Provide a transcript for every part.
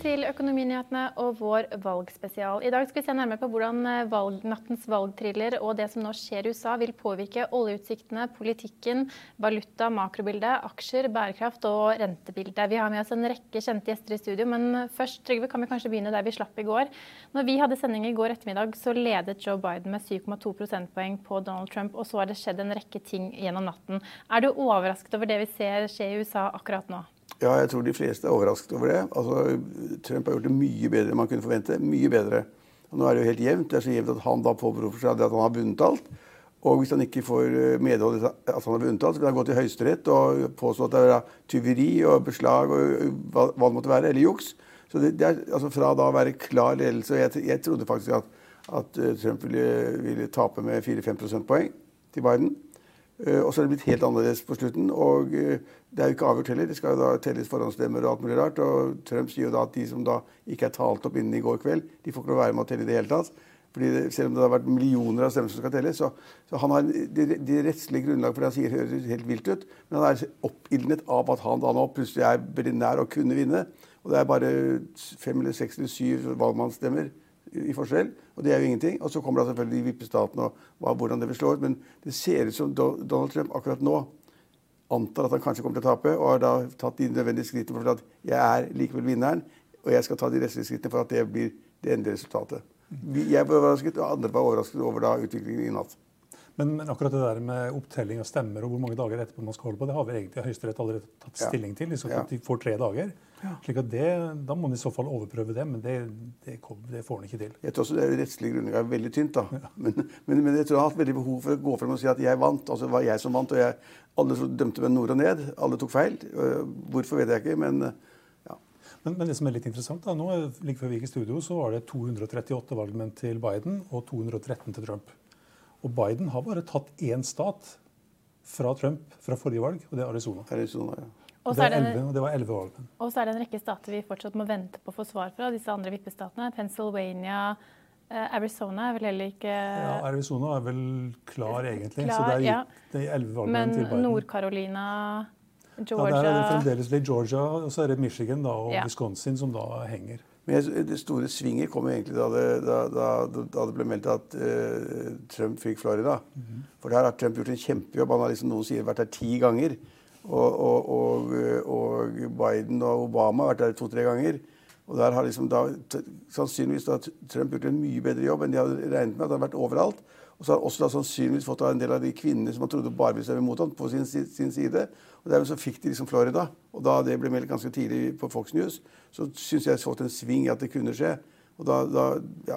Til Økonominyhetene og vår valgspesial. I dag skal vi se nærmere på hvordan eh, valg, nattens valgthriller og det som nå skjer i USA vil påvirke oljeutsiktene, politikken, valuta, makrobildet, aksjer, bærekraft og rentebildet. Vi har med oss en rekke kjente gjester i studio, men først Trygve, kan vi kanskje begynne der vi slapp i går. Når vi hadde sending i går ettermiddag, så ledet Joe Biden med 7,2 prosentpoeng på Donald Trump, og så har det skjedd en rekke ting gjennom natten. Er du overrasket over det vi ser skje i USA akkurat nå? Ja, jeg tror de fleste er overrasket over det. Altså, Trump har gjort det mye bedre enn man kunne forvente. Mye bedre. Og nå er det jo helt jevnt. Det er så jevnt at han da påberoper seg at han har vunnet alt. Og hvis han ikke får eh, medhold i at han har vunnet alt, så kan han gå til Høyesterett og påstå at det er tyveri og beslag og hva, hva det måtte være, eller juks. Så det, det er altså fra da å være klar ledelse og jeg, jeg trodde faktisk at, at eh, Trump ville, ville tape med 4-5 prosentpoeng til Biden. Uh, og så er det blitt helt annerledes på slutten. Og uh, det er jo ikke avgjort heller. Det skal jo da telles forhåndsstemmer og alt mulig rart. Og Trump sier jo da at de som da ikke er talt opp innen i går kveld, de får ikke lov å være med å telle i det hele tatt. Fordi det, Selv om det har vært millioner av stemmer som skal telles, så, så han har det, de rettslige grunnlaget for det han sier, høres helt vilt ut. Men han er oppildnet av at han da nå plutselig er veldig nær å kunne vinne. Og det er bare fem eller seks eller syv valgmannsstemmer i forskjell, og det er jo ingenting. Og så kommer da selvfølgelig de vippestatene og hva, hvordan det vil slå ut. Men det ser ut som Donald Trump akkurat nå antar at han kanskje kommer til å tape, og har da tatt de nødvendige skrittene for at jeg er likevel vinneren, og jeg skal ta de restlige skrittene for at det blir det endelige resultatet. Jeg var overrasket, og andre var overrasket over da utviklingen i natt. Men, men, akkurat det der med opptelling av stemmer og hvor mange dager etterpå man skal holde på, det har vel egentlig Høyesterett allerede tatt stilling til. Liksom, ja. De får tre dager. Ja. slik at det, Da må man i så fall overprøve det, men det, det, det får man ikke til. Jeg tror også det rettslige grunnlaget er veldig tynt. da. Ja. Men, men, men, jeg tror jeg har hatt veldig behov for å gå frem og si at jeg vant. altså det var jeg som vant, og jeg, Alle dømte meg nord og ned. Alle tok feil. Hvorfor vet jeg ikke, men ja. Men, men, det som er litt interessant da, nå, like før vi gikk i studio, så var det 238 valgmenn til Biden og 213 til Trump. Og Biden har bare tatt én stat fra Trump fra forrige valg, og det er Arizona. Arizona ja. Og det, er 11, og det var 11 valgmenn. Og så er det en rekke stater vi fortsatt må vente på å få svar fra. Disse andre vippestatene. Pennsylvania, eh, Arizona er vel heller ikke Ja, Arizona er vel klar, egentlig. Klar, så det er, ja. det er 11 Men til Biden. Men Nord-Carolina, Georgia ja, Det er fremdeles litt Georgia, og så er det Michigan da, og ja. Wisconsin som da henger. Men det store svinget kom egentlig da det, da, da, da det ble meldt at uh, Trump fikk Florida. Mm -hmm. For der har Trump gjort en kjempejobb. Han har liksom noen sier vært der ti ganger. Og, og, og, og, Biden og Obama har vært der to-tre ganger. Og der har liksom da, sannsynligvis da Trump gjort en mye bedre jobb enn de hadde regnet med. at han har vært overalt. Og så har han også da sannsynligvis fått en del av de kvinnene som han trodde bare ville stemme mot ham, på sin, sin side. Og dermed så fikk de liksom Florida. Og da det ble meldt ganske tidlig på Fox News, så syns jeg jeg fått en sving i at det kunne skje. Og da, da ja.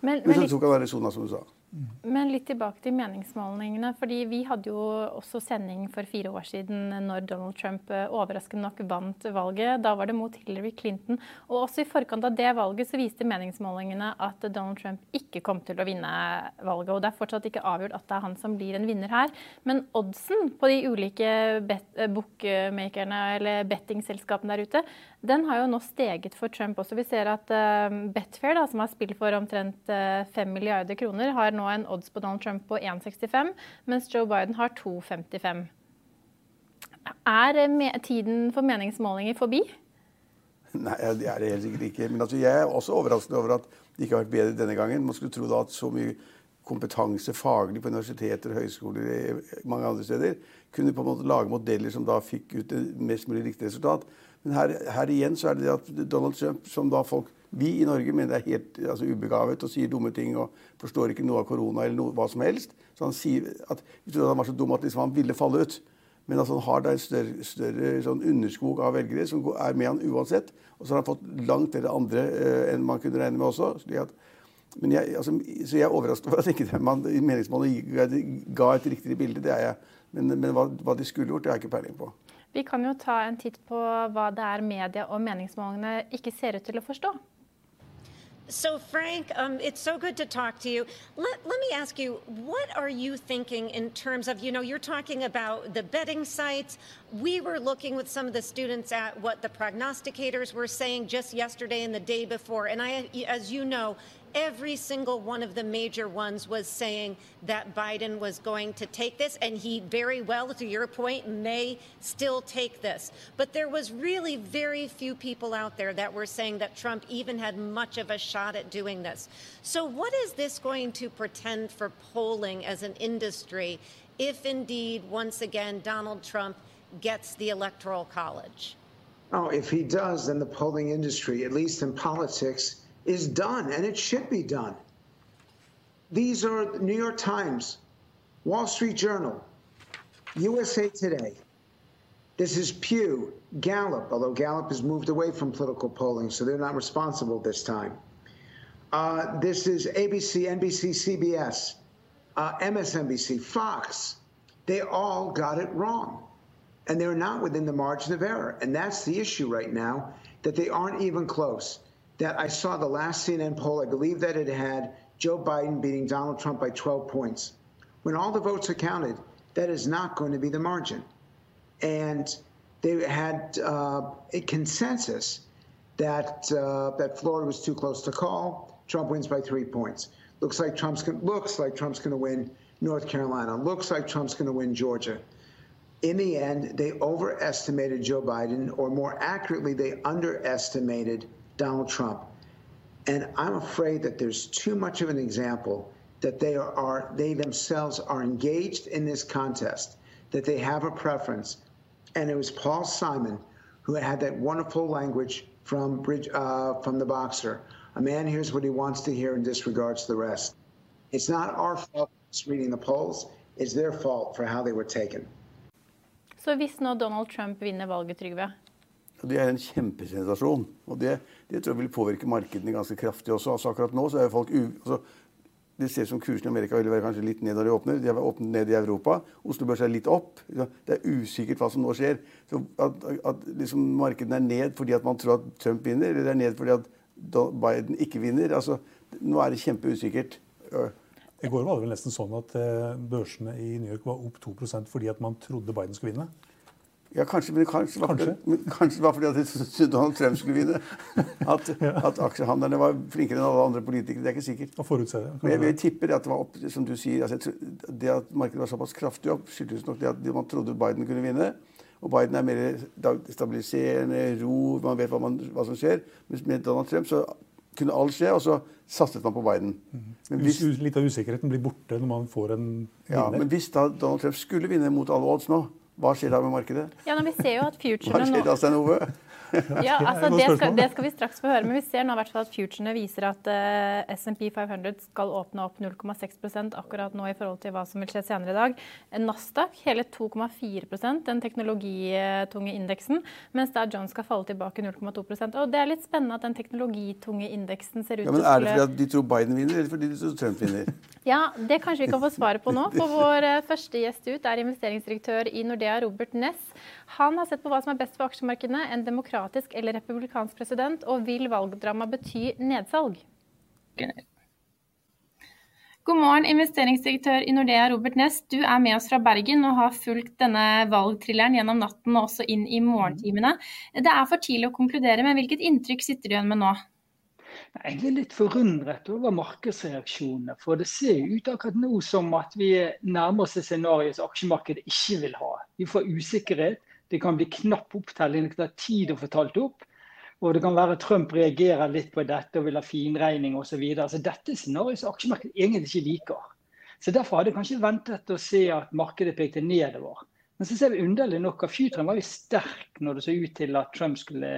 Men, men, men så tok han Arizona, som du sa. Men litt tilbake til meningsmålingene. fordi Vi hadde jo også sending for fire år siden når Donald Trump eh, overraskende nok vant valget. Da var det mot Hillary Clinton. Og også i forkant av det valget så viste meningsmålingene at Donald Trump ikke kom til å vinne valget. Og det er fortsatt ikke avgjort at det er han som blir en vinner her. Men oddsen på de ulike eh, bookmakerne eller bettingselskapene der ute, den har jo nå steget for Trump også. Vi ser at uh, Betfair, da, som har spilt for omtrent uh, 5 milliarder kroner, har nå en odds på Donald Trump på 1,65, mens Joe Biden har 2,55. Er uh, tiden for meningsmålinger forbi? Nei, det er det helt sikkert ikke. Men altså, jeg er også overrasket over at det ikke har vært bedre denne gangen. Man skulle tro da at så mye kompetanse faglig på universiteter, høyskoler mange andre steder kunne på en måte lage modeller som da fikk ut det mest mulig riktig resultat. Men her, her, igjen så er det det at Donald Trump, som da folk vi i Norge mener er helt altså, ubegavet og sier dumme ting og forstår ikke noe av korona eller noe, hva som helst. Så han sier at Vi trodde han var så dum at liksom han ville falle ut. Men altså, han har da en større, større sånn underskog av velgere som er med han uansett. Og så har han fått langt flere andre eh, enn man kunne regne med også. slik at Men jeg, altså, så jeg er overrasket over at ikke man i meningsmålene ga et riktigere bilde. det er jeg. Men, men hva, hva, de skulle gjort, det har jeg ikke peiling på. Vi kan jo ta en titt på hva det er media og meningsmålingene ikke ser ut til å forstå. So, Frank, um, it's so good to talk to you. Let, let me ask you, what are you thinking in terms of, you know, you're talking about the betting sites. We were looking with some of the students at what the prognosticators were saying just yesterday and the day before. And I, as you know, every single one of the major ones was saying that Biden was going to take this, and he very well, to your point, may still take this. But there was really very few people out there that were saying that Trump even had much of a shot at doing this. So, what is this going to pretend for polling as an industry if indeed, once again, Donald Trump gets the Electoral College? Oh, if he does, then the polling industry, at least in politics, is done, and it should be done. These are New York Times, Wall Street Journal, USA Today. This is Pew, Gallup, although Gallup has moved away from political polling, so they're not responsible this time. Uh, this is ABC, NBC, CBS, uh, MSNBC, Fox. They all got it wrong. And they're not within the margin of error. And that's the issue right now, that they aren't even close that I saw the last CNN poll, I believe that it had Joe Biden beating Donald Trump by 12 points. When all the votes are counted, that is not going to be the margin. And they had uh, a consensus that uh, that Florida was too close to call. Trump wins by three points. Looks like Trump's gonna, looks like Trump's going to win North Carolina. Looks like Trump's going to win Georgia. In the end, they overestimated Joe Biden, or more accurately, they underestimated Donald Trump. And I'm afraid that there's too much of an example that they are, are they themselves are engaged in this contest, that they have a preference. And it was Paul Simon who had that wonderful language from Bridge, uh, from the boxer. A man hears what he wants to hear and disregards the rest. It's not our fault reading the polls. It's their fault for how they were taken. Så hvis nå Donald Trump vinner valget, Trygve, Og Det er en kjempesensasjon. Og det, det, tror jeg vil påvirke markedene ganske kraftig også. Altså Akkurat nå så er folk u... Altså, det ser ut som kursen i Amerika vil være kanskje litt ned når de åpner. De har åpnet ned i Europa. Oslo Børs er litt opp. Det er usikkert hva som nå skjer. Så At, at liksom markedene er ned fordi at man tror at Trump vinner, eller det er ned fordi at Biden ikke vinner altså, Nå er det kjempeusikkert. I går var det vel nesten sånn at eh, børsene i New York var opp 2% fordi at man trodde Biden skulle vinne. Ja, kanskje, men kanskje, kanskje? Var, kanskje det var fordi at Donald Trump skulle vinne. At, at aksjehandlerne var flinkere enn alle andre politikere. Det er ikke sikkert. Å forutse det. Men jeg, jeg tipper at det var opp, som du sier, altså, det at markedet var såpass kraftig opp, skyldtes nok det at man trodde Biden kunne vinne. Og Biden er mer stabiliserende, ro, man vet hva, man, hva som skjer. Mens med Donald Trump så kunne alt skje, og så satset man på Biden. Men hvis, Litt av usikkerheten blir borte når man får en vinner. Ja, Men hvis da Donald Trump skulle vinne mot alle odds nå, hva skjer da med markedet? Ja, men vi ser jo at futurene Hva skjer da, Stein Ove? ja, altså det skal, det skal, vi straks få høre. Men vi ser nå hvert fall at futurene viser at uh, SMP 500 skal åpne opp 0,6% akkurat nå i forhold til hva som vil skje senere i dag. Nasdaq hele 2,4% den teknologitunge indeksen. Mens da John skal falle tilbake 0,2% Og Det er litt spennende at den teknologitunge indeksen ser ut ja, men Er det fordi de tror Biden vinner, eller fordi de tror Trump vinner? ja, Det kanskje vi kan få svaret på nå. For vår uh, første gjest ut er investeringsdirektør i Nordea, Robert Ness. Han har sett på hva som er best for aksjemarkedene. en demokratisk demokratisk eller republikansk president, og vil valgdrama bety nedsalg? God morgen, investeringsdirektør i Nordea, Robert Næss. Du er med oss fra Bergen og har fulgt denne valgthrilleren gjennom natten og også inn i morgentimene. Det er for tidlig å konkludere, men hvilket inntrykk sitter du igjen med nå? Jeg er litt forundret over markedsreaksjonene. For det ser ut akkurat nå som at vi nærmer oss et scenario som aksjemarkedet ikke vil ha. Vi får usikkerhet, det kan bli knapp opptelling, det tar tid å få talt opp. Og det kan være Trump reagerer litt på dette og vil ha finregning osv. Så videre. så dette er scenarioet som aksjemarkedet egentlig ikke liker. Så Derfor hadde jeg kanskje ventet å se at markedet pekte nedover. Men så ser vi underlig nok at futuren var jo sterk når det så ut til at Trump skulle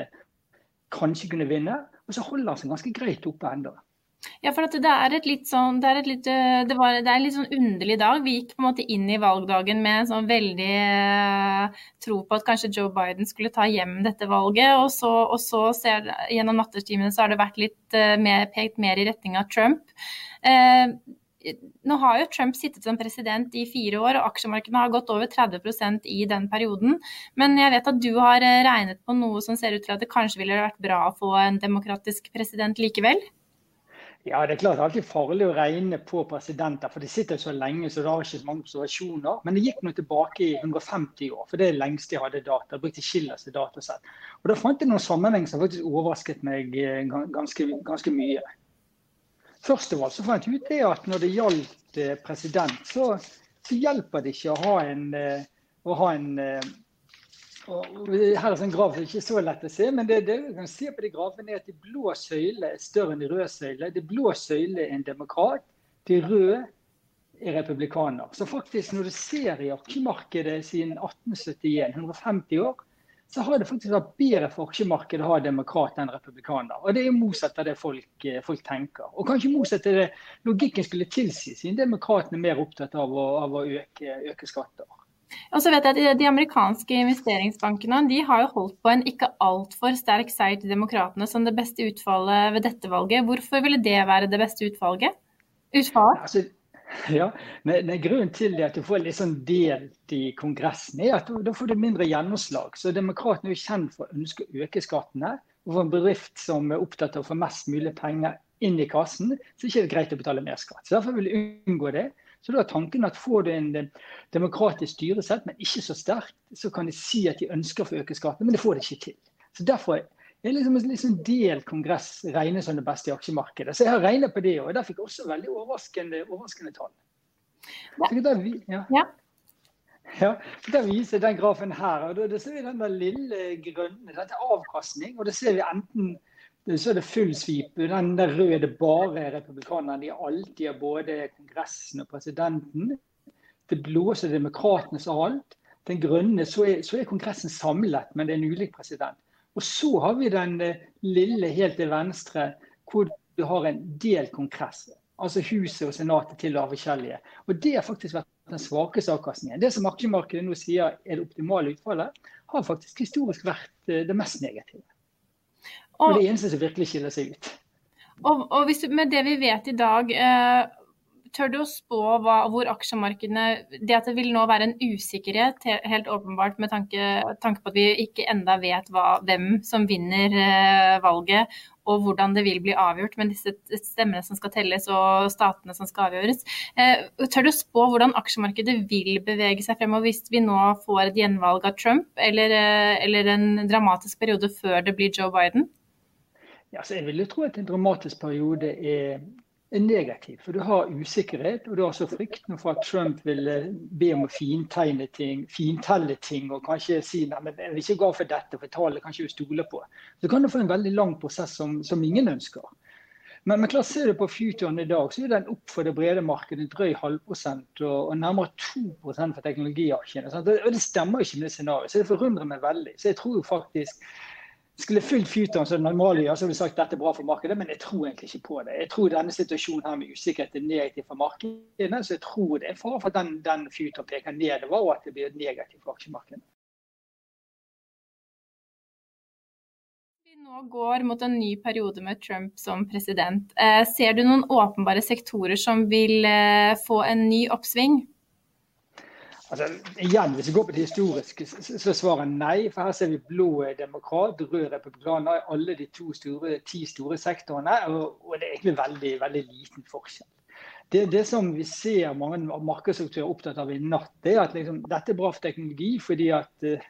kanskje kunne vinne. Og så holder han seg ganske greit oppe ennå. Ja, for det er et litt sånn det er, litt, eh, det, var, det er en litt sånn underlig dag. Vi gikk på en måte inn i valgdagen med en sånn veldig uh, tro på at kanskje Joe Biden skulle ta hjem dette valget. Og så, og så ser, gjennom nattestimene så har det vært litt uh, mer, pekt mer i retning av Trump. Eh, nå har jo Trump sittet som president i fire år, og aksjemarkedene har gått over 30% i den perioden. Men jeg vet at du har regnet på noe som ser ut til at det kanskje ville vært bra å få en demokratisk president likevel? Ja, det er klart det er alltid farlig å regne på presidenter, for de sitter så lenge så det har ikke så mange observasjoner. Men det gikk nå tilbake i 150 år, for det er det lengste jeg hadde data. Jeg brukte Schillers datasett. Og Da fant jeg noen sammenheng som faktisk overrasket meg eh, ganske, ganske mye. Først av alt så fant jeg ut det at når det gjaldt eh, president, så, så hjelper det ikke å ha en, eh, å ha en her er en graf som ikke så lett å se, men det, det vi kan se på de grafene er at de blå søylene er større enn de røde søylene. De blå søylene er en demokrat, de røde er republikaner. Så faktisk når du ser i aksjemarkedet siden 1871, 150 år, så har det faktisk vært bedre for aksjemarkedet å ha demokrat enn republikaner. Og Det er motsatt av det folk, eh, folk, tenker. Og kanskje motsatt av det logikken skulle tilsi, siden demokratene er mer opptatt av å, av å øke, øke skatter. Og så vet jeg at De amerikanske investeringsbankene de har jo holdt på en ikke altfor sterk seier til demokratene som det beste utfallet ved dette valget. Hvorfor ville det være det beste utvalget? Utfallet? Altså, ja, men, men, Grunnen til at du får litt sånn delt i Kongressen, er at da får du mindre gjennomslag. Så Demokratene er jo kjent for å ønske å øke skattene. Og for en bedrift som er opptatt av å få mest mulig penger inn i kassen, så er det ikke greit å betale mer skatt. Så Derfor vil de unngå det. Så da er tanken at Får du en demokratisk styresett, men ikke så sterkt, så kan de si at de ønsker å få øke skattene, men det får de ikke til. Så Derfor er liksom en liksom del kongress regnet som det beste i aksjemarkedet. Så jeg har regnet på det, og der fikk jeg også veldig overraskende, overraskende tall. Ja. ja. ja. Ja, Der viser den grafen her. og Da ser vi den der lille grønne. Dette er avkastning. og det ser vi enten så er det full svip. Den der røde er bare republikanerne. De alltid har både Kongressen og presidenten. Det blå så er demokratene som har alt. Den grønne så er, så er, Kongressen samlet, men det er en ulik president. Og så har vi den eh, lille helt til venstre, hvor du har en delt kongress. Altså Huset og Senatet tilhører forskjellige. Og Det har faktisk vært den svakeste avkastningen. Det som aksjemarkedet nå sier er det optimale utfallet, har faktisk historisk vært eh, det mest negative. Og, det eneste som virkelig skiller seg ut. Og, og hvis, med det vi vet i dag, eh, tør du å spå hva, hvor aksjemarkedene Det at det vil nå være en usikkerhet, helt åpenbart med tanke, tanke på at vi ikke enda vet hva, hvem som vinner eh, valget, og hvordan det vil bli avgjort med disse stemmene som skal telles og statene som skal avgjøres. Eh, tør du å spå hvordan aksjemarkedet vil bevege seg fremover hvis vi nå får et gjenvalg av Trump, eller, eller en dramatisk periode før det blir Joe Biden? Ja, jeg vil jo tro at en dramatisk periode er, er negativ. For du har usikkerhet, og du har også frykten for at Trump vil be om å fintegne ting, fintelle ting og kanskje si nei, men jeg vil ikke gå for dette, for tallet kan ikke du stole på. Så kan du få en veldig lang prosess som, som ingen ønsker. Men, men klart ser du på futuren i dag, så er den opp for det brede markedet drøy halvprosent og, og nærmere 2% for teknologiaksjene. Og det stemmer ikke med det scenarioet, så det forundrer meg veldig. Så jeg tror faktisk skulle fulgt Futon som normalt gjør, så ville sagt dette er bra for markedet, men jeg tror egentlig ikke på det. Jeg tror denne situasjonen her med usikkerhet er negativ for markedene, så jeg tror det er fare for at den, den Futon peker nedover, og at det blir negativt for aksjemarkedet. Nå går mot en ny periode med Trump som president. Eh, ser du noen åpenbare sektorer som vil eh, få en ny oppsving? Altså, igjen, Hvis vi går på det historiske, så svarer nei. For her ser vi blå demokrat, rød republikaner i alle de to store, ti store sektorene. Og, og, det er egentlig veldig, veldig liten forskjell. Det, det som vi ser mange markedsaktører er opptatt av i natt, det er at liksom, dette er bra for teknologi. fordi at uh,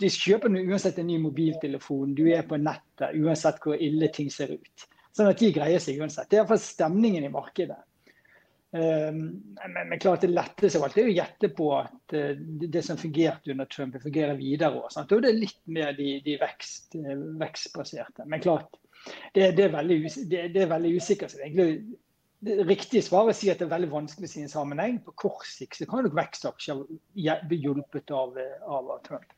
de kjøper noe, uansett en ny mobiltelefon, du er på nettet, uansett hvor ille ting ser ut. Sånn at de greier seg uansett. Det er iallfall stemningen i markedet. Ehm, men, men klart det letteste av alt er å gjette på at eh, det som fungerte under Trump, fungerer videre òg. det er litt mer de, de vekst, eh, vekstbaserte. Men klart, det, det, er veldig, det, det, er veldig, usikkert. Egentlig, det riktige svaret er å si at det er veldig vanskelig å si en sammenheng. På kort sikt så kan nok vekstaksjer bli hjulpet av, av, Trump.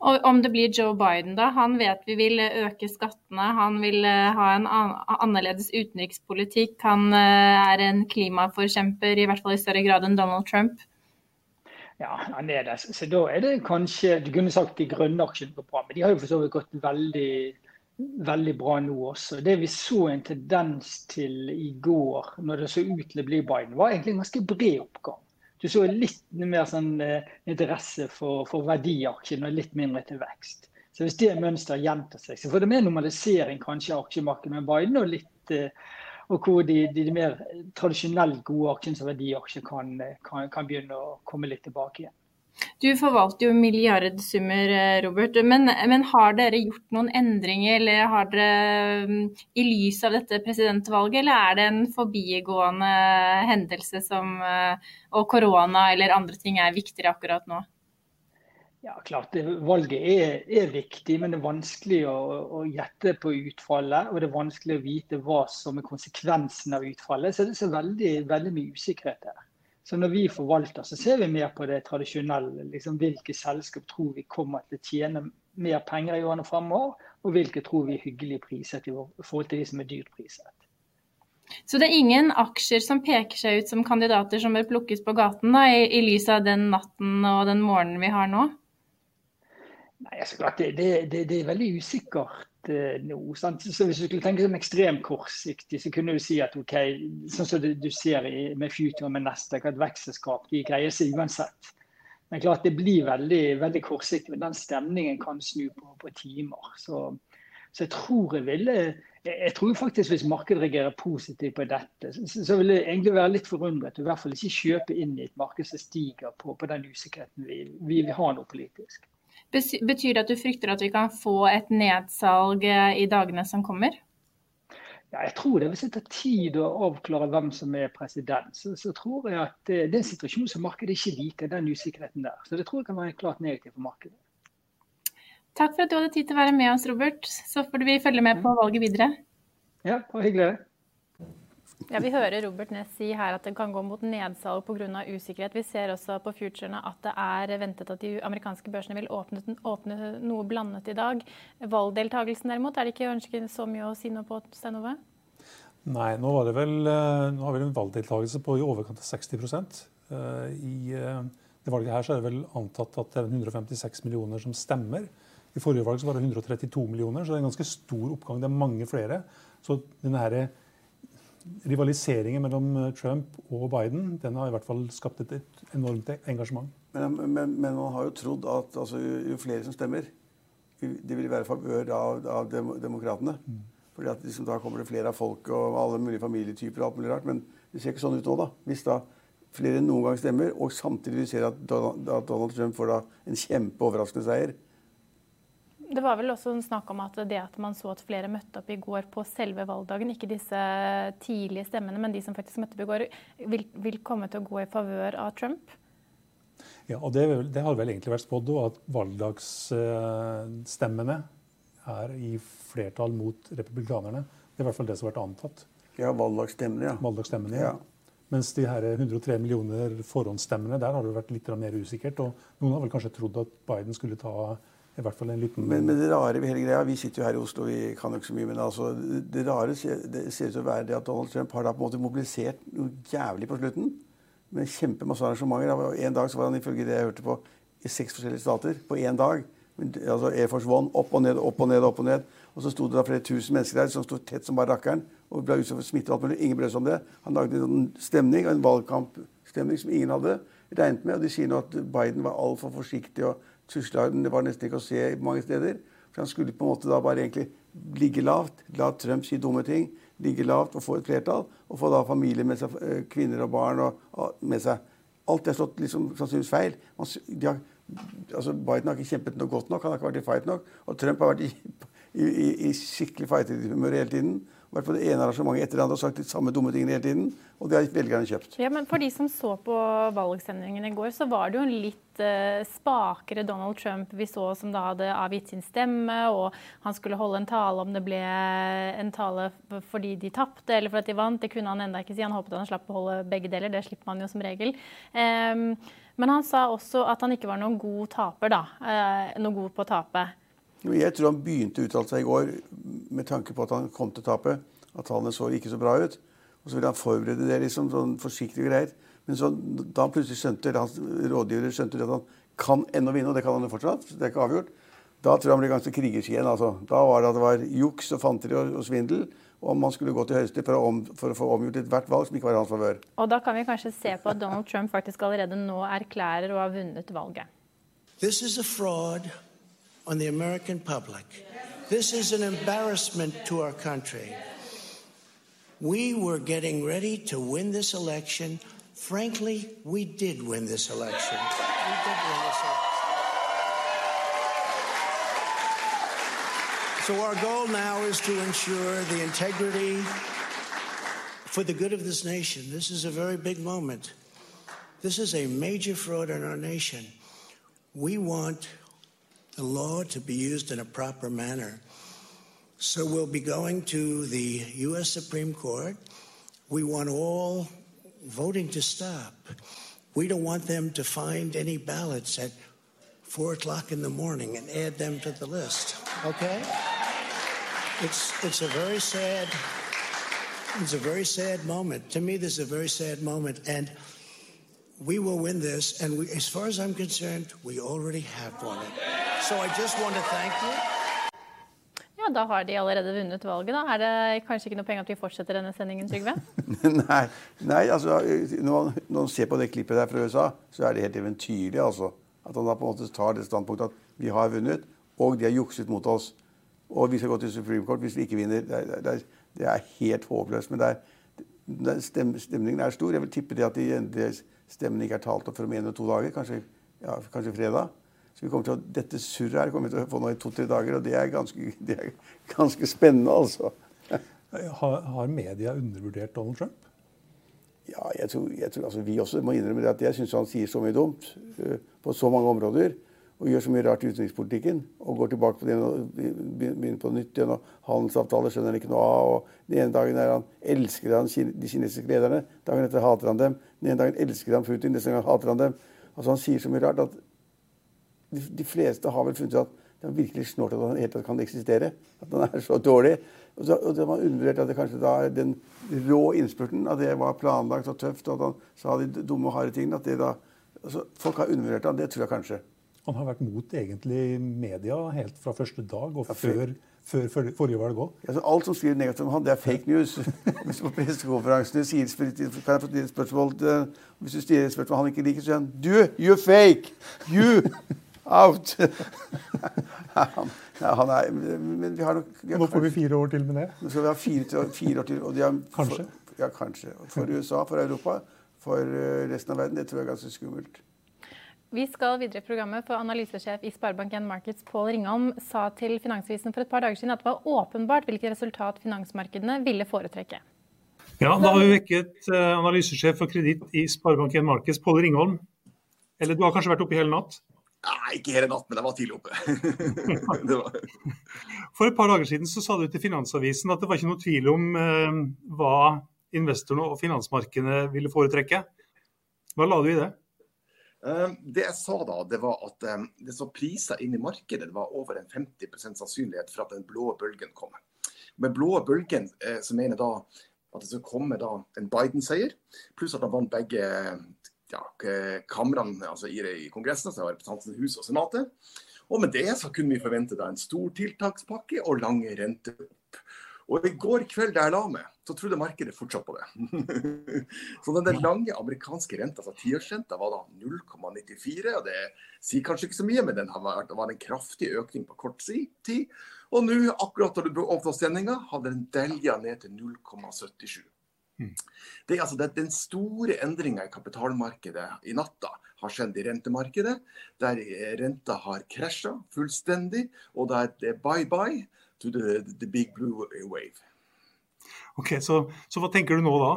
Og om det blir Joe Biden, da. Han vet vi vil øke skattene. Han vil eh, ha en annerledes utenrikspolitikk. Han eh, er en klimaforkjemper, i hvert fall i større grad enn Donald Trump. Ja, han er det. Så da er det kanskje Du kunne sagt de grønne aksjene går bra, men de har jo for så vidt gått veldig, veldig bra nå også. Det vi så en tendens til i går, når det så ut til å bli Biden, var egentlig en ganske bred oppgang. Du så litt mer sånn, eh, interesse for, for verdiaksjene og litt mindre til vekst. Så Hvis det mønsteret gjentar seg, så får det mer normalisering kanskje i aksjemarkedet med Biden, og litt eh, og hvor de, de, mer tradisjonelt gode aksjene som verdiaksjer kan, kan, kan begynne å komme litt tilbake igjen. Du forvalter jo milliardsummer, eh, Robert. Men, men, har dere gjort noen endringer, eller har dere mm, i lys av dette presidentvalget, eller er det en forbigående hendelse som eh, og korona eller andre ting er viktigere akkurat nå? Ja, klart Valget er, er, viktig, men det er vanskelig å, å, gjette på utfallet. Og det er vanskelig å vite hva som er konsekvensen av utfallet. Så det er veldig, veldig mye usikkerhet her. Så når vi forvalter, så ser vi mer på det tradisjonelle. Liksom, hvilke selskap tror vi kommer til å tjene mer penger i årene fremover, og hvilke tror vi er hyggelig priset i forhold til de som er dyrt priset. Så det er ingen aksjer som peker seg ut som kandidater som bør plukkes på gaten, da, i, i lys av den natten og den morgenen vi har nå? Nei, altså, det, det, det, det er veldig usikkert nå. Sant? Så Hvis du skulle tenke som ekstremt kortsiktig, så kunne du si at ok, sånn som du, ser med Future og med Nasdaq, at vekstselskap de greier seg uansett. Men klart det blir veldig, veldig kortsiktig. Men den stemningen kan snu på, på timer. Så, så, jeg tror jeg ville jeg tror faktisk Hvis markedet reagerer positivt på dette, så vil jeg egentlig være litt forundret. I hvert fall ikke kjøpe inn i et marked som stiger på, på den usikkerheten vi, vi, vi har nå politisk. Betyr det at du frykter at vi kan få et nedsalg eh, i dagene som kommer? Ja, jeg tror det. Hvis det tar tid å avklare hvem som er president, så, så tror jeg at det, det er en situasjon som markedet ikke liker, den usikkerheten der. Så det tror jeg kan være klart negativt for markedet. Takk for at du hadde tid til å være med oss, Robert. Så får vi følge med på valget videre. Ja, bare hyggelig. Ja, Vi hører Robert Ness si her at det kan gå mot nedsalg pga. usikkerhet. Vi ser også på futurene at det er ventet at de amerikanske børsene vil åpne, åpne noe blandet i dag. Valgdeltakelsen derimot, er det ikke ønsket så mye å si noe på, Stein Ove? Nei, nå, var det vel, eh, nå har vi en valgdeltakelse på i overkant av 60 eh, I eh, det valget her så er det vel antatt at det er 156 millioner som stemmer. I forrige valg så var det 132 millioner, så det er en ganske stor oppgang. Det er mange flere. Så denne her rivaliseringen mellom eh, Trump og Biden den har i hvert fall skapt et enormt engasjement. Men, men, men man har jo trodd at altså, jo flere som stemmer, det vil være favør av, av dem, demokratene. Mm. Fordi at liksom, Da kommer det flere av folk og alle mulige familietyper. og alt mulig rart, Men det ser ikke sånn ut nå. da. Hvis da flere enn noen gang stemmer, og samtidig vi ser at Donald, at Donald Trump får da en kjempeoverraskende seier, det var vel også en snakk om at det at man så at flere møtte opp i går på selve valgdagen, ikke disse tidlige stemmene, men de som faktisk møtte opp i går, vil, vil komme til å gå i favør av Trump? Ja, og det, det, har vel egentlig vært spådd òg, at valgdagsstemmene er i flertall mot republikanerne. Det er i hvert fall det som har vært antatt. Ja, valgdagsstemmene, ja. Valgdagsstemmene, ja. ja. Mens de her 103 millioner forhåndsstemmene, der har det vært litt mer usikkert. Og noen har vel kanskje trodd at Biden skulle ta i hvert fall en liten... Men, men det rare ved hele greia, Vi sitter jo her i Oslo, vi kan jo ikke så mye, men altså, det rare ser ut til å være det at Donald Trump har da på en måte mobilisert noe jævlig på slutten. Med kjempemasse arrangementer. En dag så var han ifølge det jeg hørte på, i seks forskjellige stater på én dag. Altså Air Force One opp og ned, opp og ned, opp og ned. Og så sto det da flere tusen mennesker der som sto tett som bare rakkeren. Og ble utsatt for smitte og alt mulig. Ingen brød seg om det. Han lagde en stemning, en valgkampstemning som ingen hadde regnet med. Og de sier nå at Biden var altfor forsiktig. og Tusla det var nesten ikke å se mange steder. For han skulle på en måte da bare egentlig ligge lavt, la Trump si dumme ting, ligge lavt og få et flertall. Og få da familie med seg, eh, kvinner og barn og, med seg. Alt har slått liksom, sannsynligvis feil. Man, har, altså Biden har ikke kjempet noe godt nok, han har ikke vært i fight nok. Og Trump har vært i, i, i skikkelig fighterhumør hele tiden. Vært fall det ene arrangementet etter det andre og sagt de samme dumme tingene hele tiden. Og det har velgerne kjøpt. Ja, men For de som så på valgsendingen i går, så var det jo en litt uh, spakere Donald Trump vi så som da hadde avgitt sin stemme, og han skulle holde en tale om det ble en tale fordi de tapte eller fordi de vant. Det kunne han enda ikke si. Han håpet han slapp å holde begge deler. Det slipper man jo som regel. Um, men han sa også at han ikke var noen god taper, da. Uh, noe god på å tape. Jeg tror han begynte å uttale seg i går med tanke på at han kom til å tape. At tallene så ikke så bra ut. Og så ville han forberede det liksom, sånn forsiktig og greit. Men så, da han plutselig skjønte, eller hans rådgivere skjønte at han kan ennå vinne, og det kan han jo fortsatt, det er ikke avgjort, da tror jeg han ble ganske krigersk igjen. Altså. Da var det at det var juks og fanteri og, og svindel. Og man skulle gå til Høyesterett for, for, å få omgjort ethvert valg som ikke var i hans favør. Og da kan vi kanskje se på at Donald Trump faktisk allerede nå erklærer å ha vunnet valget. This is a fraud on the American public. This is an embarrassment to our country. We were getting ready to win this election. Frankly, we did win this election. We did win this election. So our goal now is to ensure the integrity for the good of this nation. This is a very big moment. This is a major fraud in our nation. We want the law to be used in a proper manner. So we'll be going to the U.S. Supreme Court. We want all voting to stop. We don't want them to find any ballots at four o'clock in the morning and add them to the list. Okay? It's it's a very sad it's a very sad moment. To me, this is a very sad moment, and we will win this. And we, as far as I'm concerned, we already have won it. So I just want to thank you. Ja, Da har de allerede vunnet valget. da. Er det kanskje ikke noe penger at vi fortsetter denne sendingen, Trygve? nei, nei, altså når man, når man, ser på det klippet der fra USA, så er det helt eventyrlig. altså. At han da på en måte tar det standpunktet at vi har vunnet, og de har jukset mot oss. Og vi skal gå til Supreme Court hvis vi ikke vinner. Det er, det er, det er helt håpløst. Men er, stem, stemningen er stor. Jeg vil tippe det at de stemmene ikke er talt opp for om en eller to dager. Kanskje, ja, kanskje fredag. Så vi kommer til å, Dette surret her kommer vi til å få nå i to-tre dager, og det er ganske, det er ganske spennende, altså. Har, har, media undervurdert Donald Trump? Ja, jeg tror, jeg tror altså, Vi også må innrømme det at jeg syns han sier så mye dumt uh, på så mange områder. Og gjør så mye rart i utenrikspolitikken. Og går tilbake på det og begynner på nytt igjen. Og handelsavtaler skjønner han ikke noe av. og Den ene dagen er han, elsker han de kinesiske lederne. Dagen etter hater han dem. Den ene dagen elsker han Putin, neste gang hater han dem. Altså Han sier så mye rart at de, fleste har vel funnet ut at det er virkelig snålt at han helt kan eksistere. At han er så dårlig. Og, så, og det var undervurdert at det kanskje da den rå innspurten, at det var planlagt og tøft, og at han sa de dumme og harde tingene. at det da, altså, Folk har undervurdert han, det tror jeg kanskje. Han har vært mot egentlig media helt fra første dag og ja, før, før, før, forrige valg òg. Altså, alt som skriver negativt om han, det er fake news. Hvis på pressekonferansene sier kan jeg få stille spørsmål Hvis du stiller et spørsmål han ikke liker, så sier han Du, you're fake! You! Out! ja, han er, men vi har nok vi har Nå får vi fire år til med det? Nå skal vi ha fire, fire år til. Og de har, kanskje? For, ja, kanskje. For USA, for Europa, for eh, resten av verden. Det tror jeg er ganske skummelt. Vi skal videre i programmet, for Analysesjef i Sparebank1 Markets Pål Ringholm sa til Finansvisen for et par dager siden at det var åpenbart hvilket resultat finansmarkedene ville foretrekke. Ja, da har vi vekket eh, analysesjef for kreditt i Sparebank1 Markets, Pål Ringholm. Eller du har kanskje vært oppe i hele natt? Nei, ikke hele natten, men jeg var tidlig oppe. var... For et par dager siden så sa du til Finansavisen at det var ikke noe tvil om eh, hva investorene og finansmarkedene ville foretrekke. Hva la du i det? Uh, det jeg sa da, det var at um, det som priser inn i markedet, det var over en 50% sannsynlighet for at den blå bølgen kom. Med blå bølgen uh, så mener da at det skal komme en Biden-seier, pluss at han vant begge ja, kamrene altså i, i Kongressen, altså Representantenes hus og Senatet. Og med det så kunne vi forvente da en stor tiltakspakke og lange renteopp. Og i går kveld da jeg la meg, så trodde markedet fortsatt på det. så den lange amerikanske renta, altså tiårsrenta, var da 0,94. og Det sier kanskje ikke så mye, men den vært, var en kraftig økning på kort tid. Og nå, akkurat da du åpna sendinga, hadde den delja ned til 0,77. Det er altså det, Den store endringa i kapitalmarkedet i natta har skjedd i rentemarkedet, der renta har krasja fullstendig, og der det er bye-bye to the, the, big blue wave. Ok, så, så hva tenker du nå da?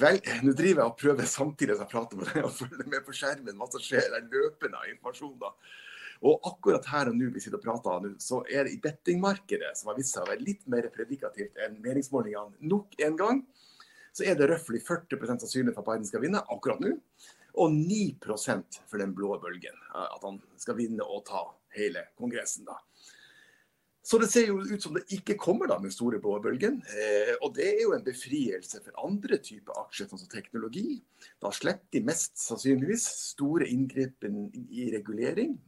Vel, nå driver jeg og prøver samtidig som jeg prater med deg, å følge med på skjermen hva som skjer. Det er løpende informasjon. da. Og akkurat her og nå vi sitter og prater nå, så er det i bettingmarkedet, som har vist seg å være litt mer predikativt enn meningsmålingene nok en gang, så er det røftlig 40 sannsynlig for at Biden skal vinne akkurat nå. Og 9% for den blå bølgen. At han skal vinne og ta hele Kongressen. da. Så det ser jo ut som det ikke kommer da den store blå bølgen. Eh, og det er jo en befrielse for andre typer aksjer, sånn som teknologi. Da slipper de mest sannsynligvis store inngripen i regulering.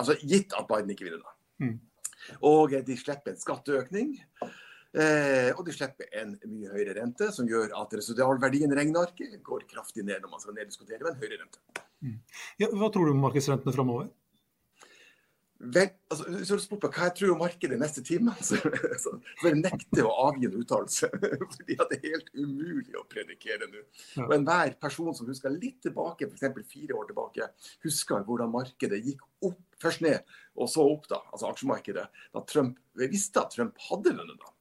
Altså gitt at Biden ikke vinner, da. Mm. Og de slipper en skatteøkning. Eh, og de slipper en mye høyere rente, som gjør at residualverdien i regnearket går kraftig ned når man skal neddiskutere med en høyere rente. Mm. Ja, hva tror du om markedsrentene framover? Vel, altså, hvis du spør på hva jeg tror om markedet neste time, så, så, så jeg nekter å avgi en uttalelse. Fordi det er helt umulig å predikere nå. Og enhver person som husker litt tilbake, f.eks. fire år tilbake, husker hvordan markedet gikk opp, først ned, og så opp, da, altså aksjemarkedet, da Trump vi visste at Trump hadde vunnet. da.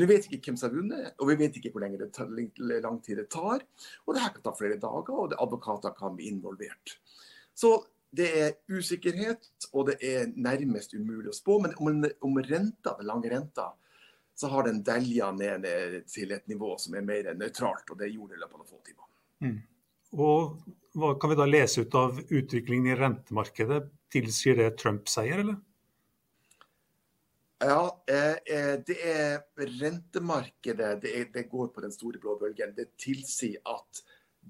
Nå vet vi ikke hvem som har vunnet, og vi vet ikke hvor lenge det tar, lang tid det tar. Og det her kan ta flere dager, og advokater kan bli involvert. Så det er usikkerhet, og det er nærmest umulig å spå. Men om, om renta, den lange renta, så har den delja ned til et nivå som er mer nøytralt. Og det gjorde det i løpet av noen få timer. Mm. Og hva kan vi da lese ut av utviklingen i rentemarkedet? Tilsier det Trump-seier, eller? Ja, eh, eh, det er rentemarkedet det, det går på den store blå bølgen. Det tilsier at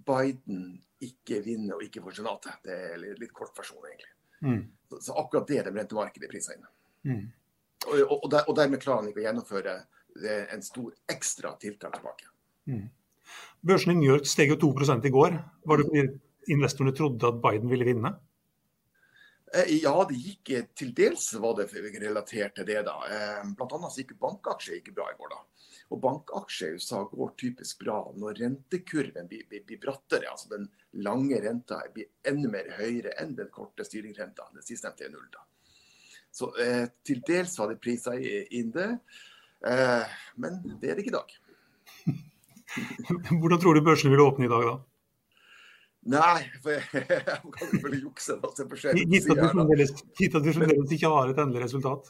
Biden ikke vinner og ikke får senatet. Det er litt, litt kort versjon, egentlig. Mm. Så, så, akkurat det er det rentemarkedet i inn. Mm. Og, og, og, der, og, dermed klarer han ikke å gjennomføre en stor ekstra tiltak tilbake. Mm. Børsen i New York steg jo 2 i går. Var det fordi investorene trodde at Biden ville vinne? Eh, ja, det gikk til dels var det relatert til det. da. Bl.a. blant annet gikk bankaksjer ikke bra i går. da. Og bankaksjer i USA går typisk bra når rentekurven blir, blir, blir, brattere. Altså den lange renta blir enda mer høyere enn den korte styringsrenta. Den sistnevnte er null. da. Så eh, til dels var det priser inn det, eh, men det er det ikke i dag. Hvordan tror du børsene vil åpne i dag, da? Nei, for jeg, jeg kan ikke jukse. Da, Gitt at du fremdeles ikke har et endelig resultat?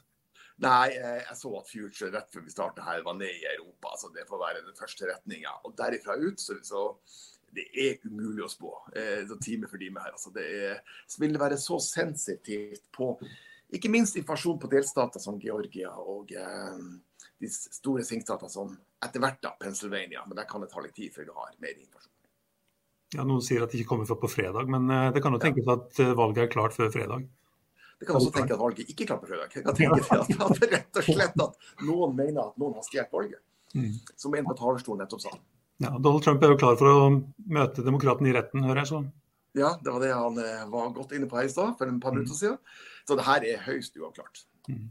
Nei, jeg så at Future rett før vi startet her var ned i Europa. så Det får være den første retninga. Og derifra ut så, så det er umulig å spå. Eh, time for time her. Altså, det er, så vil det være så sensitivt på ikke minst informasjon på delstater som Georgia og eh, de store sinkstater som etter hvert da, Pennsylvania. Men der kan det ta litt tid før vi har mer informasjon. Ja, Noen sier at det ikke kommer før på fredag, men eh, det kan jo tenkes at eh, valget er klart før fredag. Det kan også tenke at valget ikke klart på fredag. Jeg kan tenke at, at rett og slett at noen mener at noen har stjålet valget. Mm. Som en på talerstolen nettopp sa. Ja, Donald Trump er jo klar for å møte demokratene i retten, hører jeg så. Ja, det var det han eh, var godt inne på her i stad, for en par minutter mm. siden. Så det her er høyst uavklart. Mm.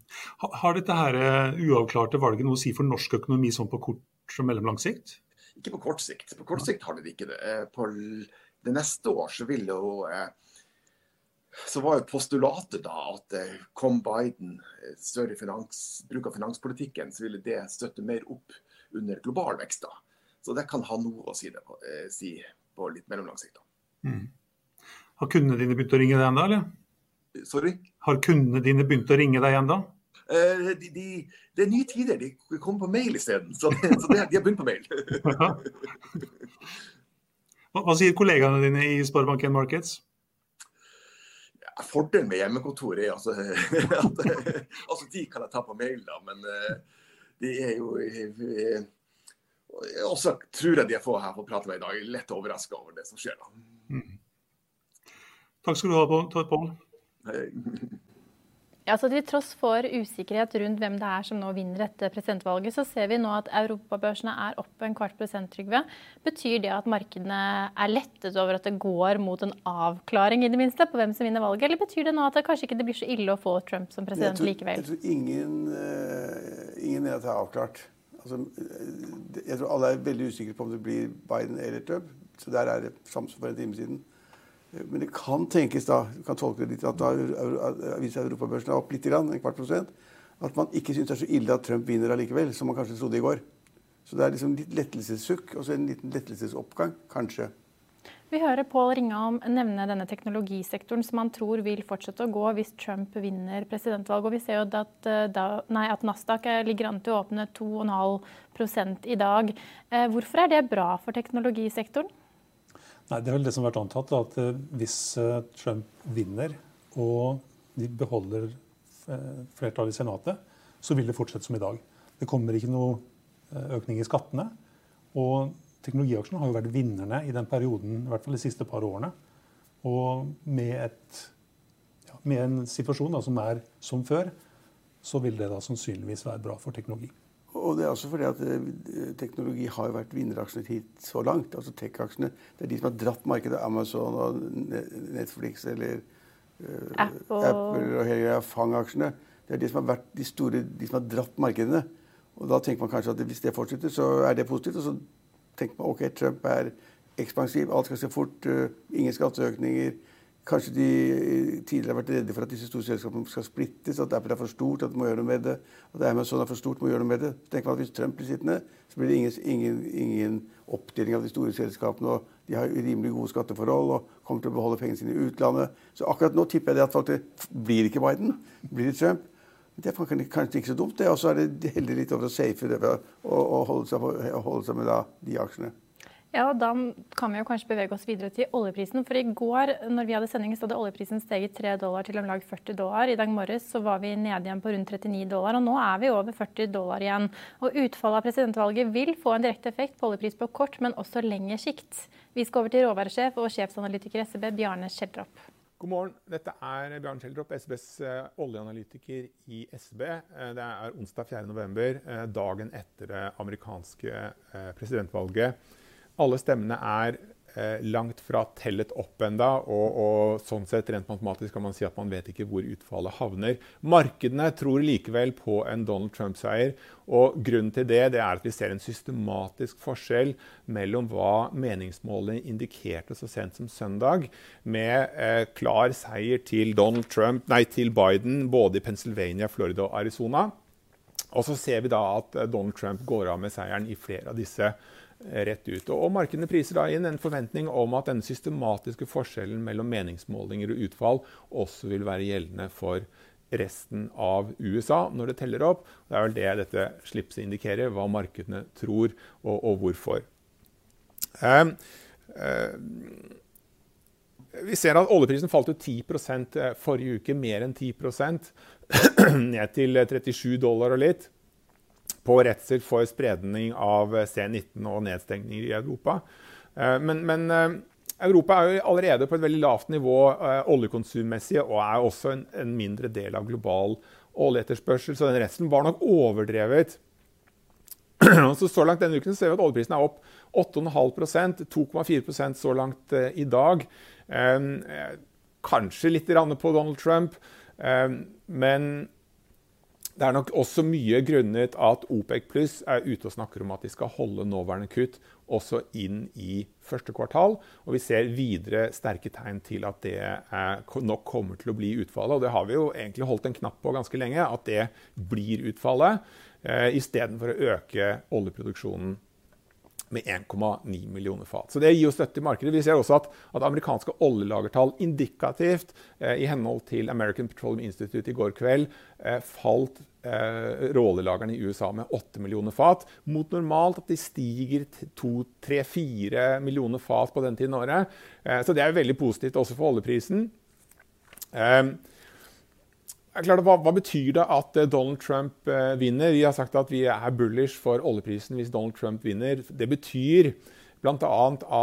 Har dette her uavklarte valget noe å si for norsk økonomi sånn på kort og mellomlang sikt? Ikke på kort sikt. På kort sikt har de ikke det. Eh, på det neste år så vil jo så var jo postulatet da at eh, kom Biden eh, større finans, bruk av finanspolitikken, så ville det støtte mer opp under global vekst. da. Så det kan ha noe å si, det, på, eh, si på litt mellomlang sikt. Mm. Har kundene dine begynt å ringe deg ennå, eller? Sorry? Har kundene dine begynt å ringe deg ennå? Eh, de, de, det er nye tider. De kommer på mail isteden. Så, så de, de har begynt på mail. hva, hva sier kollegaene dine i Sparebank1 Markets? Fordelen med hjemmekontor er altså, at altså, de kan jeg ta på mail, da, men uh, de er jo uh, også tror jeg de få her på prate med i dag, er lett overraska over det som skjer. da. Mm. Takk skal du ha, Pål. Ja, så Til tross for usikkerhet rundt hvem det er som nå vinner dette presidentvalget, så ser vi nå at europabørsene er opp en kvart prosent. Trygve. Betyr det at markedene er lettet over at det går mot en avklaring i det minste på hvem som vinner valget, eller betyr det nå at det kanskje ikke blir så ille å få Trump som president jeg tror, likevel? Jeg tror ingen, uh, ingen mener at det er avklart. Altså, jeg tror alle er veldig usikre på om det blir Biden eller Trump. Så der er det som for en time siden. Men det kan tenkes da, du kan tolke det litt, at da hvis europabørsen er opp litt, en kvart prosent, at man ikke syns det er så ille at Trump vinner allikevel, som man kanskje trodde i går. Så det er liksom litt lettelsessukk og så en liten lettelsesoppgang, kanskje. Vi hører Pål Ringholm nevne denne teknologisektoren som han tror vil fortsette å gå hvis Trump vinner presidentvalget. Og vi ser jo at, eh, da, nei, at Nasdaq ligger an til å åpne 2,5 i dag. Eh, hvorfor er det bra for teknologisektoren? Nei, Det er vel det som har vært antatt, at eh, hvis Trump vinner og de beholder flertallet i Senatet, så vil det fortsette som i dag. Det kommer ikke noe økning i skattene. Og teknologiaksjene har jo vært vinnerne i den perioden, i hvert fall de siste par årene. Og med, et, ja, med en situasjon da, som er som før, så vil det da sannsynligvis være bra for teknologi. Og det er også fordi at eh, teknologi har vært vinneraksjene hit så langt. altså Tech-aksjene. Det er de som har dratt markedet. Amazon og Netflix eller uh, Apple. Apple og hele Fang-aksjene. Det er de som har vært de store, de som har dratt markedene. Og da tenker man kanskje at hvis det fortsetter, så er det positivt. Og så tenker man ok, Trump er ekspansiv, alt skal se fort, uh, ingen skatteøkninger. Kanskje de tidligere har vært redde for at disse store selskapene skal splittes, at Apple er for stort, at de må gjøre noe med det. At Amazon er for stort, må gjøre noe med det. Man at Hvis Trump blir sittende, så blir det ingen, ingen, ingen oppdeling av de store selskapene. og De har rimelig gode skatteforhold og kommer til å beholde pengene sine i utlandet. Så akkurat nå tipper jeg det at folk blir ikke Biden, blir det Trump. Det er kanskje ikke så dumt, det. Og så er det heldig litt over å safe det ved å, holde seg, med de aksjene. Ja, Da kan vi jo kanskje bevege oss videre til oljeprisen. For i går når vi hadde sending, så hadde oljeprisen steget 3 dollar til om lag 40 dollar. I dag morges så var vi nede igjen på rundt 39 dollar, og nå er vi over 40 dollar igjen. Og Utfallet av presidentvalget vil få en direkte effekt på oljepris på kort, men også lengre sikt. Vi skal over til råværsjef og sjefsanalytiker SEB, Bjarne Schjelderup. God morgen. Dette er Bjarne Schjelderup, SBs eh, oljeanalytiker i SB. Eh, det er onsdag 4.11., eh, dagen etter det amerikanske presidentvalget. Alle stemmene er Eh, langt fra tellet opp enda, og, og, sånn sett rent matematisk kan man si at man vet ikke hvor utfallet havner. Markedene tror likevel på en Donald Trump-seier. og Grunnen til det, det er at vi ser en systematisk forskjell mellom hva meningsmålene indikerte så sent som søndag, med eh, klar seier til, Trump, nei, til Biden både i Pennsylvania, Florida og Arizona. Og så ser vi da at eh, Donald Trump går av med seieren i flere av disse rett ut. Og Markedene priser da inn en forventning om at denne systematiske forskjellen mellom meningsmålinger og utfall også vil være gjeldende for resten av USA når det teller opp. Det er vel det dette slipset indikerer, hva markedene tror og, og hvorfor. Um, um, vi ser at oljeprisen falt jo 10% forrige uke, mer enn 10% ned til 37 dollar og litt på redsel for spredning av C19 og nedstengninger i Europa. Eh, men, men, eh, Europa er jo allerede på et veldig lavt nivå eh, oljekonsummessig og er også en, en, mindre del av global oljeetterspørsel, så den redselen var nok overdrevet. Så, så langt denne uken ser vi at oljeprisen er opp 8,5% 2,4% så langt i dag. kanskje litt på Donald Trump, men det er nok også mye grunnet at OPEC pluss er ute og snakker om at de skal holde nåværende kutt også inn i første kvartal. Og vi ser videre sterke tegn til at det nok kommer til å bli utfallet. Og det har vi jo egentlig holdt en knapp på ganske lenge, at det blir utfallet. Eh, Istedenfor å øke oljeproduksjonen med 1,9 millioner fat. Så Det gir jo støtte i markedet. Vi ser også at, at amerikanske oljelagertall indikativt eh, i henhold til American Petroleum Institute i går kveld eh, falt eh, råoljelagerne i USA med 8 millioner fat, mot normalt at de stiger 2-3-4 millioner fat på den tiden av året. Eh, så det er veldig positivt også for oljeprisen. Eh, Klart, hva, hva, betyr det at eh, Donald Trump eh, vinner? Vi har sagt at vi er bullish for oljeprisen hvis Donald Trump vinner. Det betyr bl.a.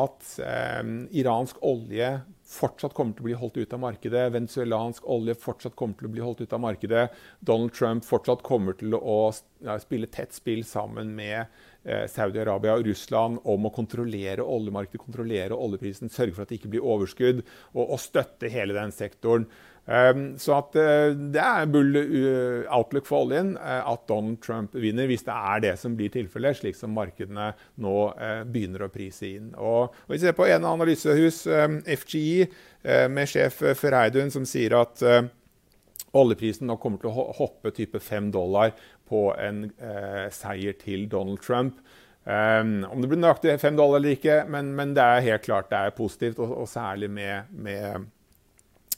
at eh, iransk olje fortsatt kommer til å bli holdt ut av markedet. Venezuelansk olje fortsatt kommer til å bli holdt ut av markedet. Donald Trump fortsatt kommer til å spille tett spill sammen med eh, Saudi-Arabia og Russland om å kontrollere oljemarkedet, kontrollere oljeprisen, sørge for at det ikke blir overskudd, og, og støtte hele den sektoren. Ehm, så at eh, det er bull eh, outlook for oljen eh, at Donald Trump vinner, hvis det er det som blir tilfellet, slik som markedene nå begynner å prise inn. Og, Vi ser på en analysehus, FGI, med sjef Ferreidun, som sier at oljeprisen nå kommer til å hoppe type 5 dollar på en seier til Donald Trump. Um, om det blir nøyaktig 5 dollar eller ikke, men, men, det er helt klart det er positivt. Og, og særlig med, med,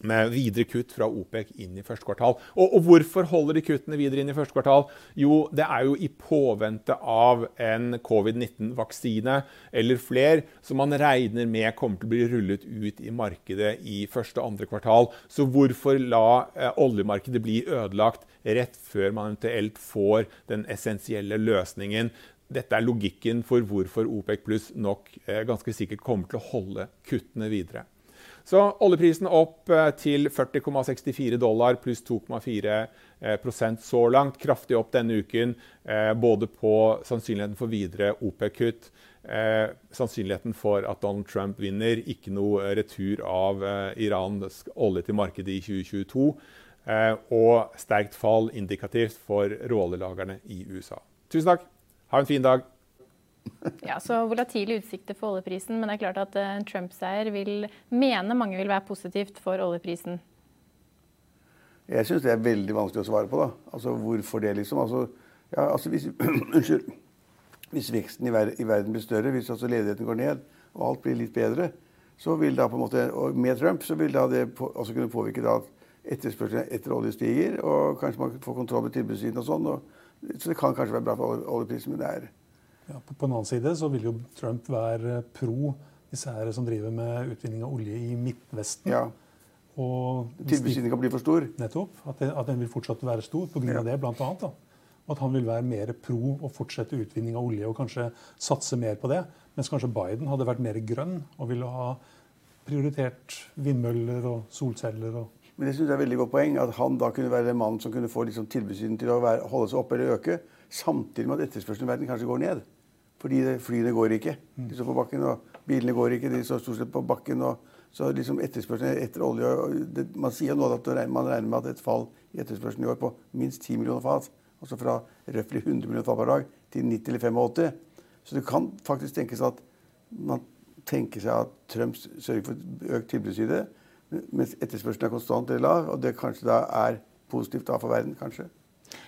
med, videre kutt fra OPEC inn i første kvartal. Og, og, hvorfor holder de kuttene videre inn i første kvartal? Jo, det er jo i påvente av en covid-19-vaksine eller flere som man regner med kommer til å bli rullet ut i markedet i første og andre kvartal. Så hvorfor la eh, oljemarkedet bli ødelagt rett før man eventuelt får den essensielle løsningen dette er logikken for hvorfor OPEC pluss nok eh, ganske sikkert kommer til å holde kuttene videre. Så oljeprisen opp eh, til 40,64 dollar pluss 2,4 eh, så langt. Kraftig opp denne uken, eh, både på sannsynligheten for videre OPEC-kutt, eh, sannsynligheten for at Donald Trump vinner, ikke noe retur av Irans olje til markedet i 2022, og sterkt fall indikativt for råoljelagrene i USA. Tusen takk! Ha en fin dag. Ja, så Volatile utsikter for oljeprisen, men det er klart at en eh, Trump-seier vil mene mange vil være positivt for oljeprisen. Jeg syns det er veldig vanskelig å svare på. da. Altså, Hvorfor det, liksom? Altså, ja, altså hvis, unnskyld. Hvis veksten i, ver i, verden blir større, hvis altså ledigheten går ned og alt blir litt bedre, så vil da på en måte, og med Trump så vil da det også kunne påvirke da at etterspørselen etter olje stiger, og kanskje man får kontroll med tilbudssiden og sånn. så det kan kanskje være bra for oljeprisen, men det er ja, på, på den annen side så vil jo Trump være pro disse her som driver med utvinning av olje i Midtvesten. Ja. Tilbudssiden kan bli for stor. Nettopp. At, det, at den vil fortsatt være stor pga. Ja. det, blant annet. Da. Og at han vil være mer pro å fortsette utvinning av olje og kanskje satse mer på det. Mens kanskje Biden hadde vært mer grønn og ville ha prioritert vindmøller og solceller og men det synes jeg er et veldig godt poeng at han da kunne være den mann som kunne få liksom tilbudssiden til å være, holde seg oppe eller øke, samtidig med at etterspørselen i verden kanskje går ned. Fordi flyene går ikke. De står på bakken, og bilene går ikke. De står stort sett på bakken. så liksom etterspørselen etter olje det, Man sier nå at man regner med at et fall i etterspørselen i år på minst 10 millioner fat, altså fra røftlig 100 millioner fat per dag til 90 eller 85. Så det kan faktisk tenkes at man tenker seg at Trump sørger for økt tilbudsside mens etterspørselen er konstant eller lav, og det kanskje da er positivt da for verden, kanskje.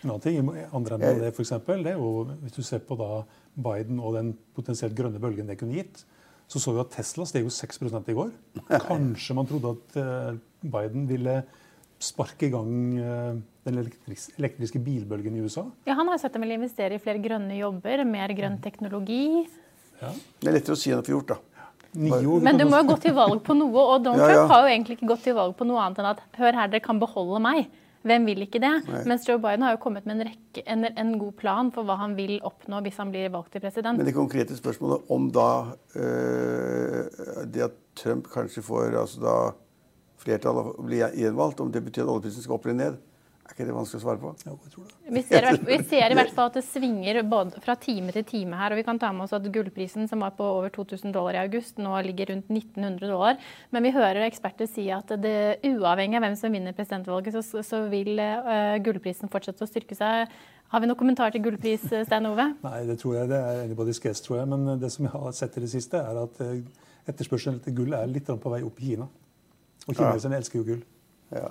En annen ting andre enden av det, for eksempel, det er jo, Hvis du ser på da Biden og den potensielt grønne bølgen det kunne gitt, så så vi at Tesla steg jo 6 i går. Kanskje man trodde at eh, Biden ville sparke i gang eh, den elektriske bilbølgen i USA? Ja, Han har sett dem vil investere i flere grønne jobber, mer grønn teknologi. Ja. Det er lettere å si enn å få gjort, da. Men du må jo gå til valg på noe, og Donald ja, ja. Trump har jo egentlig ikke gått til valg på noe annet enn at hør her, dere kan beholde meg. Hvem vil ikke det? Nei. Mens Joe Biden har jo kommet med en, rekke, en, en, god plan for hva han vil oppnå hvis han blir valgt til president. Men det konkrete spørsmålet om da øh, det at Trump kanskje får altså da flertall og blir gjenvalgt, om det betyr at oljeprisen skal opp eller ned, er ikke det vanskelig å svare på? Jo, jeg tror det. Vi ser, vi ser, i hvert fall at det svinger fra time til time her. og Vi kan ta med oss at gullprisen, som var på over 2000 dollar i august, nå ligger rundt 1900 dollar. Men vi hører eksperter si at det, uavhengig av hvem som vinner presidentvalget, så, så vil uh, gullprisen fortsette å styrke seg. Har vi noen kommentar til gullpris, eh, Stein Ove? Nei, det tror jeg det er anybody's guess, tror jeg. Men det som jeg har sett i det siste, er at eh, etterspørselen etter gull er litt på vei opp i Kina. Og kineserne ja. elsker jo gull. Ja.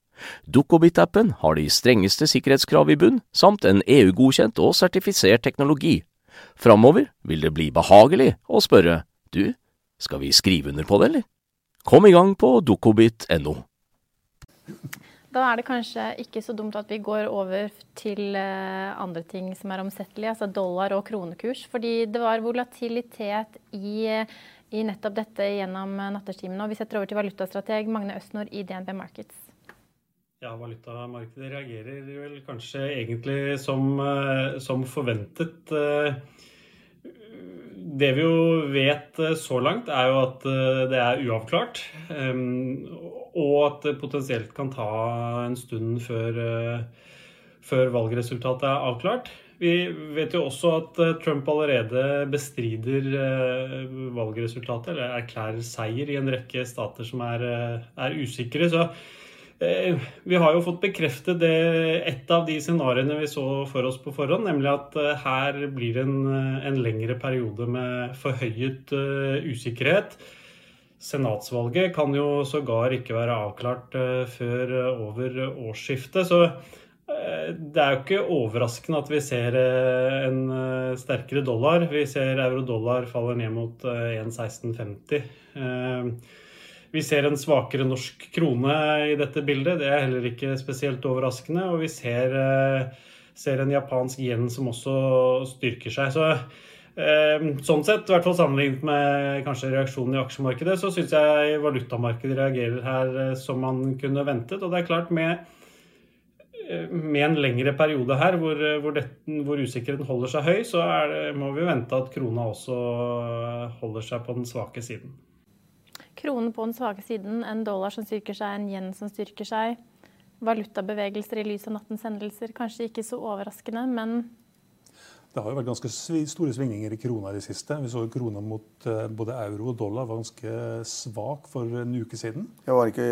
Dukkobit-appen har de strengeste sikkerhetskrav i bunn, samt en EU-godkjent og sertifisert teknologi. Framover vil det bli behagelig å spørre du, skal vi skrive under på det, eller? Kom i gang på dukkobit.no. Da er det kanskje ikke så dumt at vi går over til eh, andre ting som er omsettelige, altså dollar og kronekurs. Fordi det var volatilitet i, i nettopp dette gjennom nattestimen. Og vi setter over til valutastrateg Magne Østnord i DNB Markets. Ja, valutamarkedet reagerer vel kanskje egentlig som, eh, som forventet. Eh, det vi jo vet så langt, er jo at det er uavklart. Og at det potensielt kan ta en stund før, før valgresultatet er avklart. Vi vet jo også at Trump allerede bestrider valgresultatet, eller erklærer seier i en rekke stater som er, er usikre. Så vi har jo fått bekreftet det, et av de scenarioene vi så for oss på forhånd, nemlig at her blir det en, en lengre periode med forhøyet usikkerhet. Senatsvalget kan jo sågar ikke være avklart før over årsskiftet. Så det er jo ikke overraskende at vi ser en sterkere dollar. Vi ser euro-dollar faller ned mot 1,1650. Vi ser en svakere norsk krone i dette bildet, det er heller ikke spesielt overraskende. Og vi ser, ser en japansk yen som også styrker seg. Så Sånn sett, i hvert fall sammenlignet med kanskje reaksjonen i aksjemarkedet, så syns jeg valutamarkedet reagerer her som man kunne ventet. Og det er klart, med, med en lengre periode her hvor, hvor, det, hvor usikkerheten holder seg høy, så det, må vi vente at krona også holder seg på den svake siden. Kronen på den svake siden, en dollar som styrker seg, en yen som styrker seg. Valutabevegelser i lys av nattens hendelser. Kanskje ikke så overraskende, men det har jo vært ganske store svingninger i krona i det siste. Vi så krona mot både euro og dollar var ganske svak for en uke siden. Ja, Var ikke,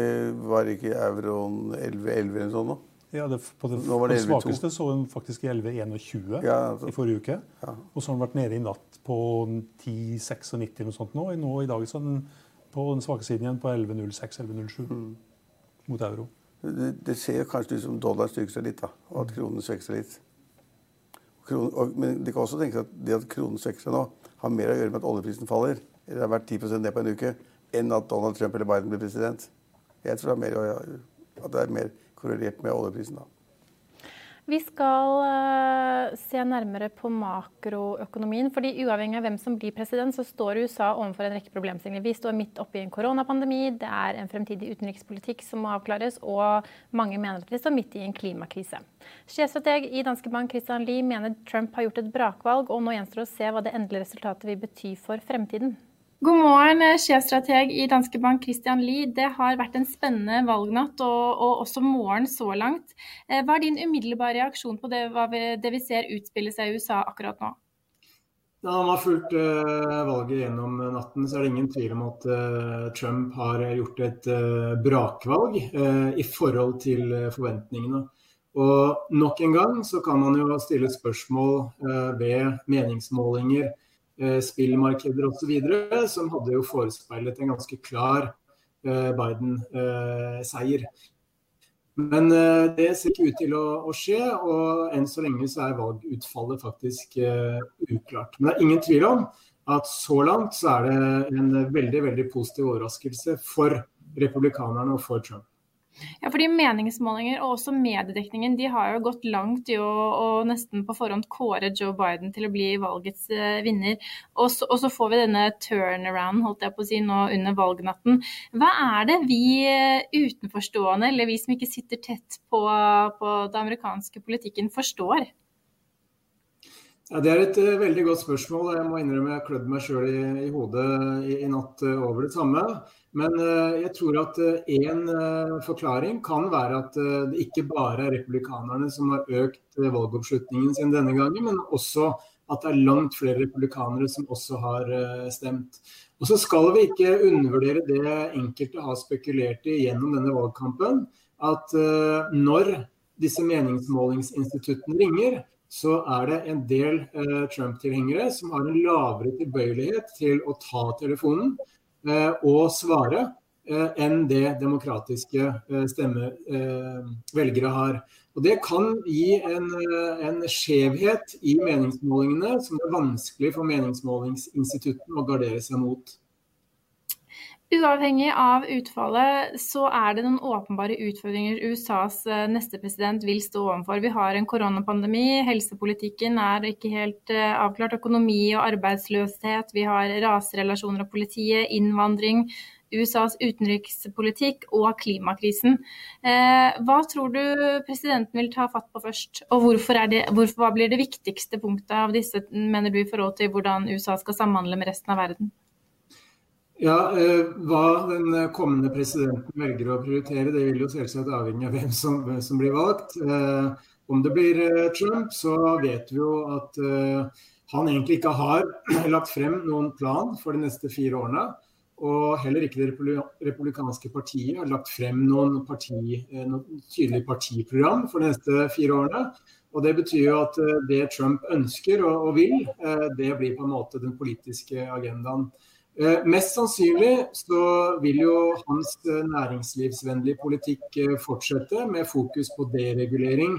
var ikke euroen 11-11 eller sånn da? Ja, det, på det, på det svakeste så hun faktisk i 11-21 ja, altså. i forrige uke. Ja. Og så har den vært nede i natt på 10-96 eller noe sånt nå. Nå i dag så den på den svake siden igjen på 11,06-11,07 mm. mot euro. Det, det, ser kanskje ut som dollar styrker seg litt, da, og at kronen svekker seg litt. Kronen, og, men det kan også tenkes at det at kronen svekker seg nå, har mer å gjøre med at oljeprisen faller, eller har vært 10% ned på en uke, enn at Donald Trump eller Biden blir president. Jeg tror det er mer, at det er mer korrelert med oljeprisen. da. Vi skal uh, se nærmere på makroøkonomien. fordi Uavhengig av hvem som blir president, så står USA overfor en rekke problemstillinger. Vi står midt oppe i en koronapandemi, det er en fremtidig utenrikspolitikk som må avklares, og mange mener at vi står midt i en klimakrise. Sjefstrateg i Danske Bank Christian Lie mener Trump har gjort et brakvalg, og nå gjenstår det å se hva det endelige resultatet vil bety for fremtiden. God morgen, sjefstrateg i Danske Bank Christian Lie. Det har vært en spennende valgnatt og, og, også morgen så langt. Hva er din umiddelbare reaksjon på det, vi, det vi ser utspille seg i USA akkurat nå? Da man har fulgt uh, valget gjennom natten, så er det ingen tvil om at uh, Trump har gjort et uh, brakvalg i forhold til forventningene. Og nok en gang så kan man jo stille spørsmål ved meningsmålinger Eh, spillmarkeder osv., som hadde jo forespeilet en ganske klar eh, Biden-seier. Men eh, det ser ikke ut til å, skje, og enn så lenge så er valgutfallet faktisk uklart. Men det er ingen tvil om at så langt så er det en veldig, veldig positiv overraskelse for republikanerne og for Trump. Ja, fordi Meningsmålinger og også mediedekningen de har jo gått langt i å, å nesten på forhånd kåre Joe Biden til å bli valgets uh, vinner. Og så, og så, får vi denne turnaround holdt jeg på å si, nå under valgnatten. Hva er det vi uh, utenforstående, eller vi som ikke sitter tett på, på den amerikanske politikken, forstår? Ja, Det er et uh, veldig godt spørsmål. Jeg må innrømme jeg klødde meg sjøl i, i, hodet i, i natt over det samme. Men eh, jeg tror at én eh, eh, forklaring kan være at det ikke bare er republikanerne som har økt valgoppslutningen sin denne gangen, men også at det er langt flere republikanere som også har stemt. Og så skal vi ikke undervurdere det enkelte har spekulert i gjennom denne valgkampen, at når disse meningsmålingsinstituttene ringer, så er det en del Trump-tilhengere som har en lavere tilbøyelighet til å ta telefonen og svare eh, enn det demokratiske eh, stemme, eh, velgere har. Og Det kan gi en, eh, en skjevhet i meningsmålingene som det er vanskelig for meningsmålingsinstituttene å gardere seg mot. Uavhengig av utfallet, så er det noen åpenbare utfordringer USAs eh, neste president vil stå overfor. Vi har en koronapandemi, helsepolitikken er ikke helt eh, avklart, økonomi og arbeidsløshet, vi har raserelasjoner og politiet, innvandring, USAs utenrikspolitikk og klimakrisen. Eh, hva tror du presidenten vil ta fatt på først, og hvorfor det, hvorfor, hva blir det viktigste punktet av disse, mener du, i forhold til hvordan USA skal samhandle med resten av verden? Ja, eh, Hva den kommende presidenten velger å prioritere, det vil jo selvsagt avhenge av hvem som, hvem som blir valgt. Eh, om det blir eh, Trump, så vet vi jo at han egentlig ikke har lagt frem noen plan for de neste fire årene. Og heller ikke det republikanske partiet har lagt frem noen, parti, noen tydelig partiprogram for de neste fire årene. Og Det betyr jo at det Trump ønsker og vil, det blir på en måte den politiske agendaen. Eh, mest sannsynlig så vil jo hans eh, næringslivsvennlige politikk eh, fortsette, med fokus på deregulering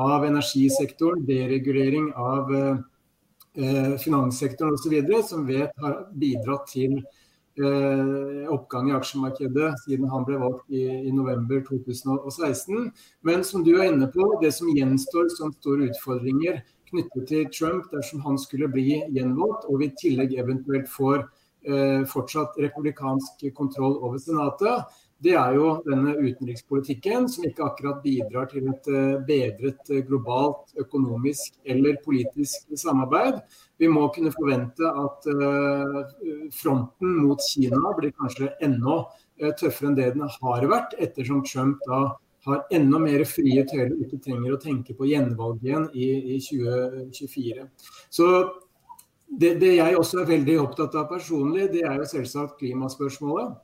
av energisektoren, deregulering av finanssektoren osv., som vet har bidratt til oppgang i aksjemarkedet siden han ble valgt i, i, november 2016. Men som du er inne på, det som gjenstår som store utfordringer knyttet til Trump dersom han skulle bli gjenvalgt, og vi i tillegg eventuelt får fortsatt republikansk kontroll over Senatet, det er jo denne utenrikspolitikken som ikke akkurat bidrar til et eh, bedret eh, globalt økonomisk eller politisk samarbeid. Vi må kunne forvente at fronten mot Kina blir kanskje enda tøffere enn det den har vært, ettersom Trump da har enda mer frie tøyler ikke trenger å tenke på gjenvalg igjen i, i 2024. Så det, det, jeg også er veldig opptatt av personlig, det er jo selvsagt klimaspørsmålet.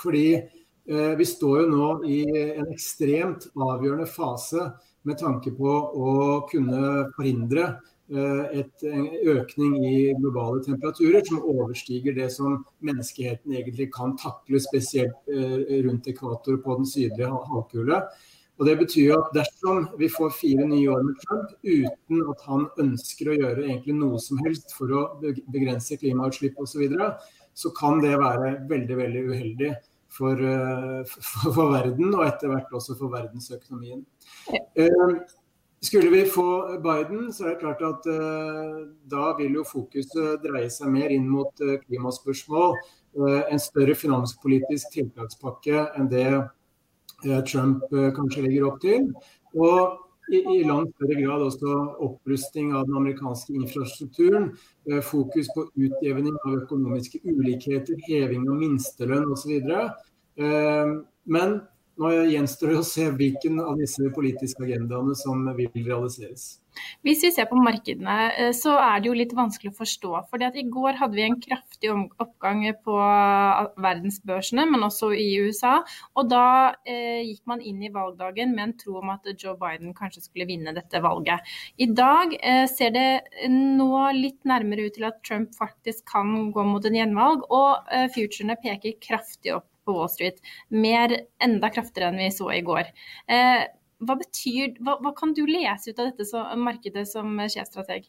Fordi eh, vi står jo nå i en ekstremt avgjørende fase med tanke på å kunne forhindre eh, et, en økning i globale temperaturer som overstiger det som menneskeheten egentlig kan takle, spesielt eh, rundt ekvator på den sydlige halvkule. Og Det betyr jo at dersom vi får fire nye år med Trump uten at han ønsker å gjøre egentlig noe som helst for å begrense klimautslipp osv., så, videre, så kan det være veldig veldig uheldig for, eh, for, for verden, og etter hvert også for verdensøkonomien. Eh, skulle vi få Biden, så er det klart at uh, da vil jo fokuset dreie seg mer inn mot klimaspørsmål. En større finanspolitisk tiltakspakke enn det Eh, Trump eh, kanskje legger opp til. Og i, i langt større grad også opprusting av den amerikanske infrastrukturen. Eh, fokus på utjevning av økonomiske ulikheter, heving av minstelønn osv. Men nå gjenstår det å se hvilken av disse politiske agendaene som vil realiseres. Hvis vi ser på markedene, eh, så er det jo litt vanskelig å forstå. fordi at I går hadde vi en kraftig oppgang på eh, verdensbørsene, men også i USA. Og da eh, gikk man inn i valgdagen med en tro om at Joe Biden kanskje skulle vinne dette valget. I dag eh, ser det nå litt nærmere ut til at Trump faktisk kan gå mot en gjenvalg, og eh, futurene peker kraftig opp på Wall Street. Mer enda kraftigere enn vi så i går. Eh, hva, betyr, hva, hva, kan du lese ut av dette så, markedet som sjefstrateg?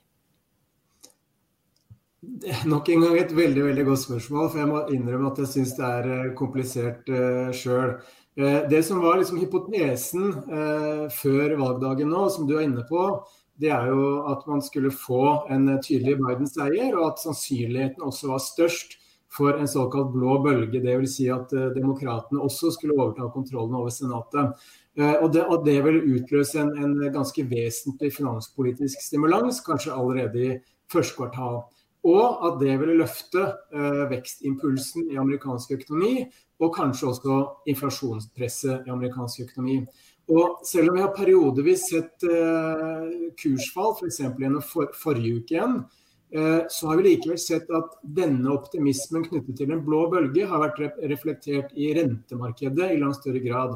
Det er nok en gang et veldig veldig godt spørsmål, for jeg må innrømme at jeg syns det er eh, komplisert uh, eh, sjøl. Uh, det som var liksom hypotesen uh, før valgdagen nå, som du er inne på, det er jo at man skulle få en tydelig Biden-seier, og at sannsynligheten også var størst for en såkalt blå bølge. Dvs. Si at uh, demokratene også skulle overta kontrollen over Senatet. Uh, og, det, og, det, vil utløse en, en, ganske vesentlig finanspolitisk stimulans, kanskje allerede i første kvartal. Og at det ville løfte uh, vekstimpulsen i amerikansk økonomi, og kanskje også inflasjonspresset i amerikansk økonomi. Og selv om vi har periodevis sett kursfall, f.eks. gjennom for, forrige uke igjen, så har vi likevel sett at denne optimismen knyttet til en blå bølge har vært reflektert i rentemarkedet i langt større grad.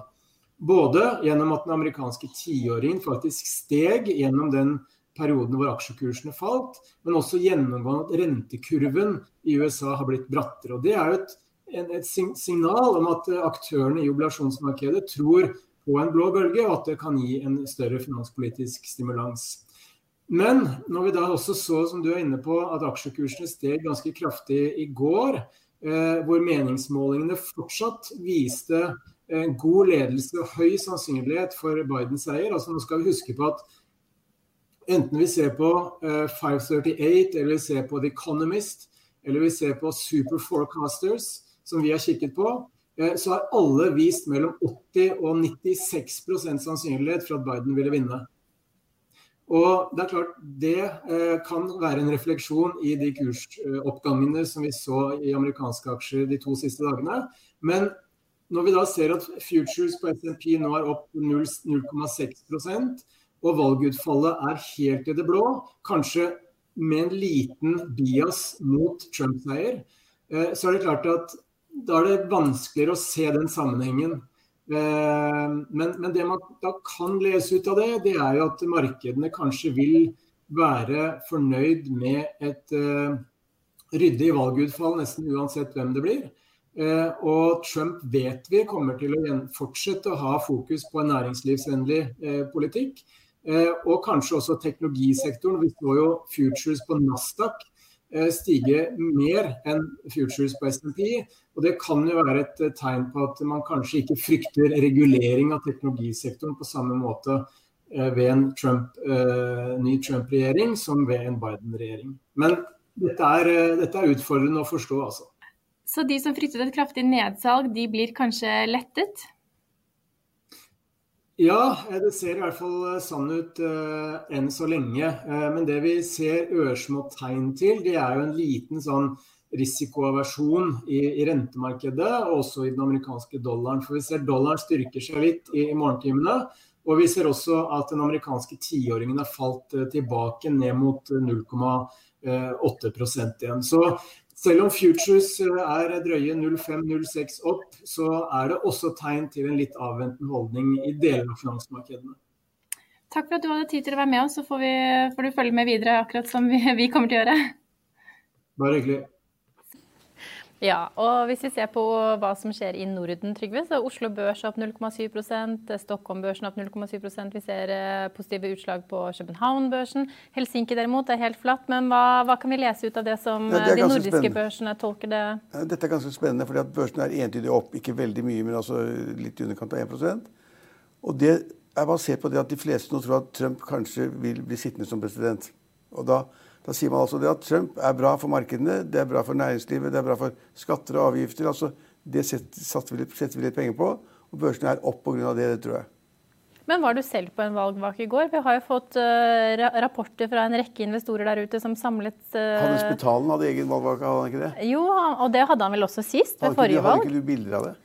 Både gjennom at den amerikanske tiåringen faktisk steg gjennom den perioden hvor aksjekursene falt, men også gjennomgående at rentekurven i USA har blitt brattere. Og Det er jo et, et signal om at aktørene i obligasjonsmarkedet tror på en blå bølge, og at det kan gi en større finanspolitisk stimulans. Men når vi da også så, som du er inne på, at aksjekursene steg ganske kraftig i går, eh, hvor meningsmålingene fortsatt viste en god ledelse og høy sannsynlighet for Bidens seier. Altså, nå skal vi huske på at enten vi ser på eh, 538 eller vi ser på The Economist eller vi ser på Super Forecasters, som vi har kikket på, eh, så har alle vist mellom 80 og 96% sannsynlighet for at Biden ville vinne. Og Det er klart det eh, kan være en refleksjon i de kursoppgangene som vi så i amerikanske aksjer de to siste dagene. Men når vi da ser at futures på SMP nå er opp 0,6% og valgutfallet er helt i det blå, kanskje med en liten bias mot Trump-seier, eh, så er det klart at da er det vanskeligere å se den sammenhengen. Eh, men, men, det man da kan lese ut av det, det er jo at markedene kanskje vil være fornøyd med et uh, ryddig valgutfall nesten uansett hvem det blir. Uh, og Trump vet vi kommer til å fortsette å ha fokus på en næringslivsvennlig uh, politikk. og kanskje også teknologisektoren. Vi så jo futures på Nasdaq stige mer enn futures på SMP. Og Det kan jo være et eh, tegn på at man kanskje ikke frykter regulering av teknologisektoren på samme måte eh, ved en Trump, ny Trump-regjering som ved en Biden-regjering. Men dette er, dette er, utfordrende å forstå, altså. Så de som fryktet et kraftig nedsalg, de blir kanskje lettet? Ja, det ser i hvert fall sånn ut uh, enn så lenge. Uh, men det vi ser ørsmå tegn til, det er jo en liten sånn risikoaversjon i, i, rentemarkedet og også i den amerikanske dollaren. For vi ser dollaren styrker seg litt i, i morgentimene. Og vi ser også at den amerikanske tiåringen har falt uh, tilbake ned mot 0,8 igjen. Så selv om futures eh, er drøye 0,5-0,6 opp, så er det også tegn til en litt avventende holdning i deler av finansmarkedene. Takk for at du hadde tid til å være med oss, så får, vi, får du følge med videre akkurat som vi, vi kommer til å gjøre. Bare hyggelig. Ja, og hvis vi ser på hva som skjer i Norden, Trygve, så Oslo Børs opp 0,7 Stockholm-børsen opp 0,7% Vi ser eh, positive utslag på København-børsen. Helsinki derimot er helt flatt. Men hva, hva, kan vi lese ut av det som ja, det de nordiske spennende. børsene tolker det? Dette er ganske spennende, fordi at børsene er entydig opp. Ikke veldig mye, men altså litt i underkant av 1% Og det er basert på det at de fleste nå tror at Trump kanskje vil bli sittende som president. Og da da sier man altså det at Trump er bra for markedene, det er bra for næringslivet, det er bra for skatter og avgifter. altså Det setter vi litt, setter vi litt penger på. Og børsene er opp pga. det, det tror jeg. Men var du selv på en valgvake i går? Vi har jo fått uh, rapporter fra en rekke investorer der ute som samlet uh, Hadde Betalen hadde egen valgvake, hadde han ikke det? Jo, og det hadde han vel også sist, ved forrige valg. Hadde ikke du bilder av det?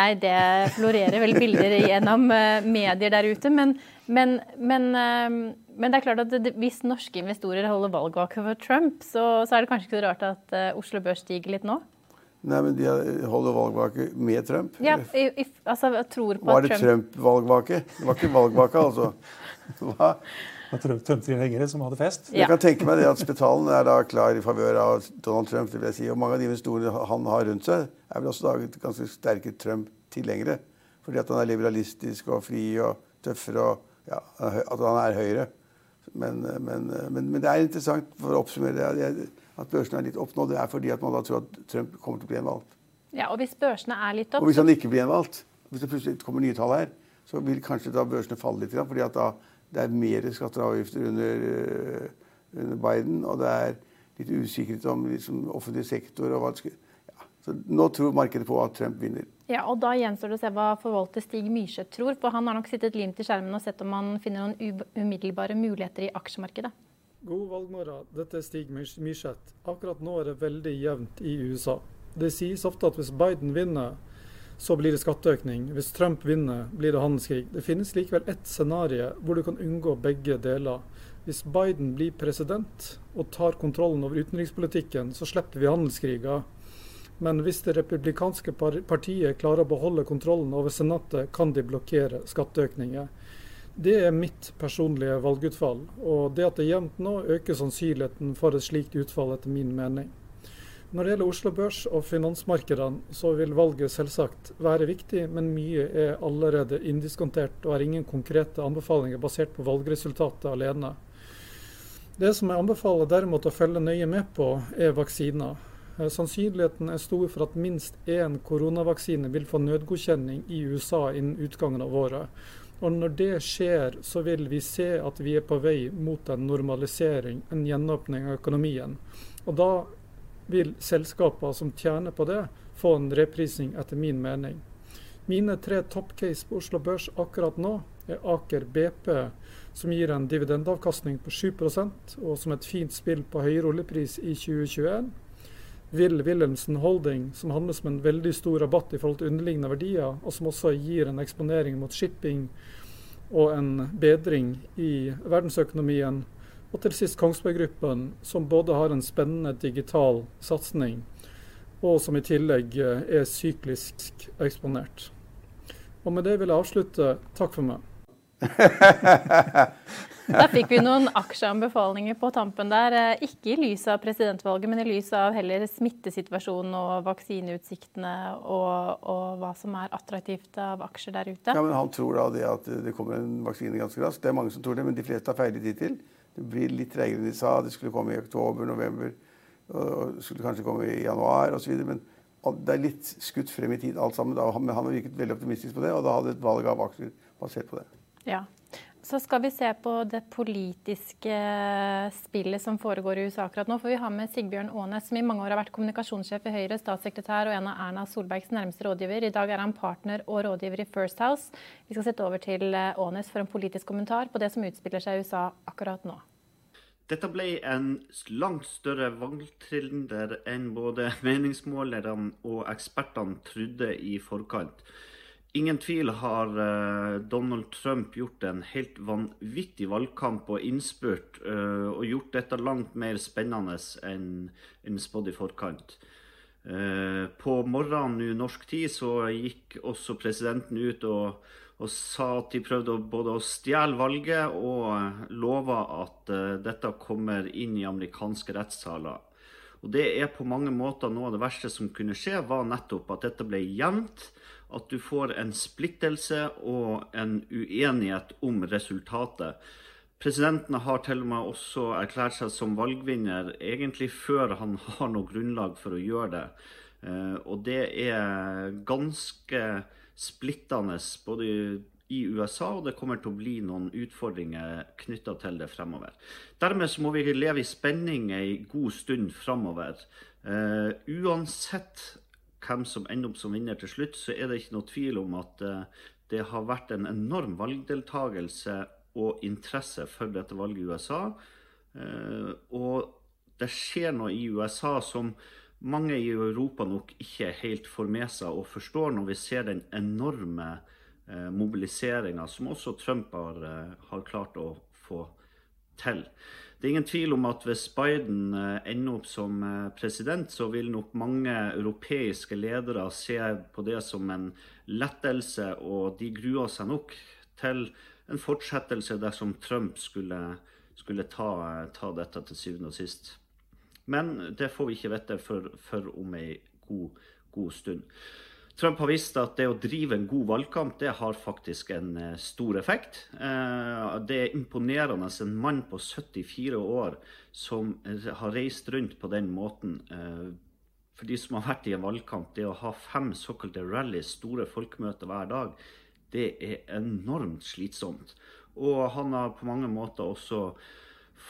Nei, det florerer vel bilder gjennom uh, medier der ute. Men, men, men, men, det er klart at hvis norske investorer holder valgvake for Trump, så, så, er det kanskje ikke så rart at Oslo Børs stiger litt nå? Nei, men de holder valgvake med Trump? Ja, i, i, altså tror på Var det Trump-valgvake? det var ikke valgvake, altså? Hva? Trump-tilhengere som hadde fest? Ja. Jeg kan tenke meg det at Spetalen er da klar i favør av Donald Trump. Det vil jeg si. Og mange av de investorene han har rundt seg, er vel også da ganske sterke Trump-tilhengere. Fordi at han er liberalistisk og fri og tøffere, og ja, at han er høyre. Men, men, men, men, det er interessant, for å oppsummere det, at børsene er litt opp nå, det er fordi at man da tror at Trump kommer til å bli gjenvalgt. Ja, og hvis børsene er litt opp... Og hvis han ikke blir gjenvalgt, hvis det plutselig kommer nye tall her, så vil kanskje da børsene falle litt. fordi at da det er mer skatter og avgifter under, uh, under Biden, og det er litt usikkerhet om liksom, offentlig sektor og hva det skal. Så nå tror markedet på at Trump vinner. Ja, og Da gjenstår det å se hva forvalter Stig Myrseth tror. For han har nok sittet limt i skjermen og sett om han finner noen umiddelbare muligheter i aksjemarkedet. God valgmorgen. Dette er Stig Myrseth. Akkurat nå er det veldig jevnt i USA. Det sies ofte at hvis Biden vinner, så blir det skatteøkning. Hvis Trump vinner, blir det handelskrig. Det finnes likevel ett scenario hvor du kan unngå begge deler. Hvis Biden blir president og tar kontrollen over utenrikspolitikken, så slipper vi handelskriger. Men hvis det republikanske partiet klarer å beholde kontrollen over Senatet, kan de blokkere skatteøkninger. Det er mitt personlige valgutfall. Og det at det er jevnt nå, øker sannsynligheten for et slikt utfall, etter min mening. Når det gjelder Oslo Børs og finansmarkedene, så vil valget selvsagt være viktig, men mye er allerede indiskontert og er ingen konkrete anbefalinger basert på valgresultatet alene. Det som jeg anbefaler derimot å følge nøye med på, er vaksiner. Eh, sannsynligheten er stor for at minst én koronavaksine vil få nødgodkjenning i USA innen utgangen av året. Og Når det skjer, så vil vi se at vi er på vei mot en normalisering, en gjenåpning av økonomien. Og Da vil selskaper som tjener på det, få en reprising, etter min mening. Mine tre toppcase på Oslo Børs akkurat nå er Aker BP, som gir en dividendavkastning på 7% og som et fint spill på høyere oljepris i 2021. Will Wilhelmsen Holding, som handles med en veldig stor rabatt i forhold til underliggende verdier, og som også gir en eksponering mot shipping og en bedring i verdensøkonomien. Og til sist Kongsberg Gruppen, som både har en spennende digital satsing, og som i tillegg er syklisk eksponert. Og med det vil jeg avslutte. Takk for meg. Da fikk vi noen aksjeanbefalinger på tampen der. Eh, ikke i lys av presidentvalget, men i lys av heller smittesituasjonen og vaksineutsiktene og, og hva som er attraktivt av aksjer der ute. Ja, men Han tror da det at det kommer en vaksine ganske raskt. Det er mange som tror det, men de fleste har feilet hittil. Det blir litt treigere enn de sa. Det skulle komme i oktober, november, og skulle kanskje komme i januar osv. Men det er litt skutt frem i tid alt sammen. Men han har virket veldig optimistisk på det, og da hadde et valg av aksjer basert på det. Ja. Så skal vi se på det politiske spillet som foregår i USA akkurat nå. For vi har med Sigbjørn Aanes, som i mange år har vært kommunikasjonssjef i Høyre, statssekretær og en av Erna Solbergs nærmeste rådgiver. I dag er han partner og rådgiver i First House. Vi skal sette over til Aanes for en politisk kommentar på det som utspiller seg i USA akkurat nå. Dette ble en langt større valgtriller enn både meningsmålerne og ekspertene trodde i forkant. Ingen tvil har uh, Donald Trump gjort en helt vanvittig valgkamp og innspurt, uh, og gjort dette langt mer spennende enn en spådd i forkant. Uh, på morgenen nå norsk tid så gikk også presidenten ut og, og sa at de prøvde både å stjele valget og lova at dette kommer inn i amerikanske rettssaler. Og Det er på mange måter noe av det verste som kunne skje, var nettopp at dette ble jevnt at du får en splittelse og en uenighet om resultatet. Presidenten har til og med også erklært seg som valgvinner egentlig før han har noe grunnlag for å gjøre det. Eh, og det er ganske splittende både i USA, og det kommer til å bli noen utfordringer knytta til det fremover. Dermed så må vi leve i spenning ei god stund framover. Uh, uansett hvem som ender opp som vinner til slutt, så er det ikke noe tvil om at eh, det har vært en enorm valgdeltagelse og interesse for dette valget i USA. Eh, og det skjer noe i USA som mange i Europa nok ikke helt får med seg og forstår når vi ser den enorme eh, mobiliseringa som også Trump har, har klart å få til. Det er ingen tvil om at hvis Biden eh, ender opp som eh, president, så vil nok mange europeiske ledere se på det som en lettelse, og de gruer seg nok til en fortsettelse dersom Trump skulle, skulle ta, ta, dette til syvende og sist. Men det får vi ikke vite før om ei god, god stund. Trump har visst at det å drive en god valgkamp det har faktisk en eh, stor effekt. Eh, det er imponerende en mann på 74 år som har reist rundt på den måten. Eh, for de som har vært i en valgkamp, det å ha fem såkalte rallies, store folkemøter hver dag, det er enormt slitsomt. Og han har på mange måter også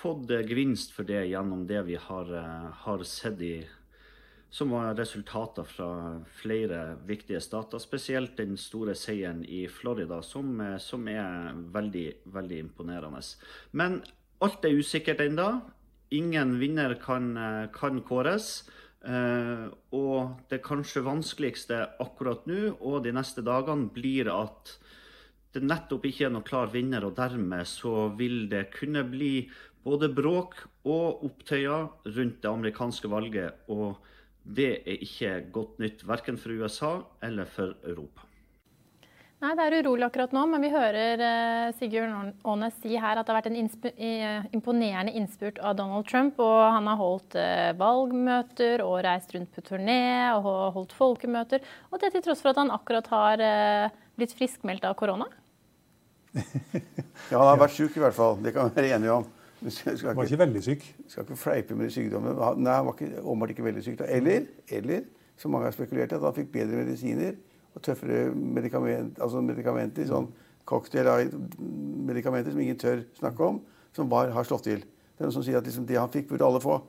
fått gevinst for det gjennom det vi har, har sett i som var resultater fra flere viktige stater. Spesielt den store seieren i Florida, som, som er veldig, veldig imponerende. Men alt er usikkert ennå. Ingen vinner kan, kan kåres. Uh, og det kanskje vanskeligste akkurat nå og de neste dagene blir at det nettopp ikke er noen klar vinner, og dermed så vil det kunne bli både bråk og opptøyer rundt det amerikanske valget. og det er ikke godt nytt verken for USA eller for Europa. Nei, Det er urolig akkurat nå, men vi hører uh, Sigurd Aanes si her at det har vært en uh, imponerende innspurt av Donald Trump. og Han har holdt uh, valgmøter og reist rundt på turné og holdt folkemøter. Og det til tross for at han akkurat har blitt friskmeldt av korona. ja, han har vært syk i hvert fall. Det kan vi være enige om. Han var ikke veldig syk? Skal ikke fleipe med sykdommen. Nei, han var ikke, åpenbart ikke veldig syk. Eller, eller, som mange har spekulert at han fikk bedre medisiner og tøffere medikament, altså medikamenter. Sånn cocktail av medikamenter som ingen tør snakke om, som bare har slått til. Det er noen som sier at liksom det han fikk, burde alle få.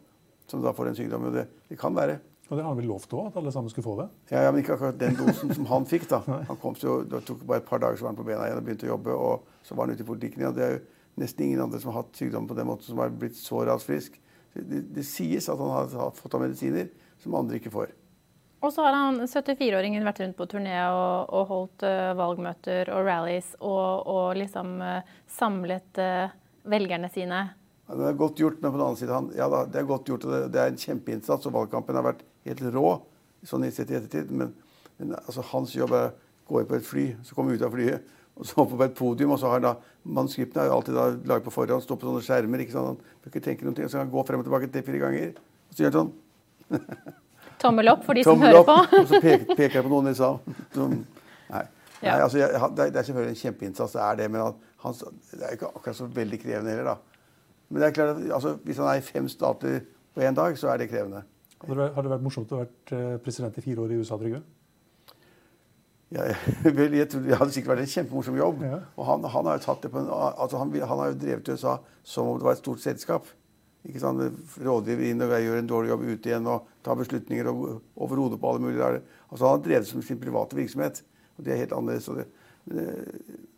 Som da får den sykdommen. Det, det kan være. Og det har han vel lovt òg, at alle sammen skulle få det? Ja, ja, men ikke akkurat den dosen som han fikk. da. Han kom til, Det tok bare et par dager så var han på bena igjen og begynte å jobbe. Og så var han ute i politikken igjen. Det er jo nesten ingen andre som har hatt sykdommen på den måten, som har blitt så raskt frisk. Det, det, sies at han har, har fått av medisiner som andre ikke får. Og så har han 74-åringen vært rundt på turné og, og holdt uh, valgmøter og rallies og, og liksom uh, samlet uh, velgerne sine. Ja, det er godt gjort, men på den annen side han, ja da, det er godt gjort, og det, det er en kjempeinnsats. Og valgkampen har vært helt rå, sånn sett i ettertid. Men, men altså, hans jobb er å gå inn på et fly, så komme ut av flyet, og så oppe på et podium. og så har da, Manuskriptene er jo alltid da, laget på forhånd, står på sånne skjermer. ikke sant? Han bør ikke tenke noen ting, og så kan han gå frem og tilbake tre-fire ganger. Og så gjør han sånn. Tommel opp for de som hører på. og så peker, peker, jeg på noen i salen. Nei. Nei altså, jeg, det, er, selvfølgelig en kjempeinnsats, det er det. Men han, det er ikke akkurat så veldig krevende heller, da. Men det er klart at altså, hvis han er i fem stater på én dag, så er det krevende. Har det vært morsomt å ha vært eh, president i fire år i USA, Trygve? Ja, vel, jeg Det hadde sikkert vært en kjempemorsom jobb. Ja. Og han, han, har jo tatt det på en, altså han, han, har jo drevet USA som om det var et stort selskap ikke sant? rådgiver inn og gjør en dårlig jobb ute igjen og tar beslutninger over hodet på alle mulige. Altså, han har drevet som sin private virksomhet. og Det er helt annerledes. Og det,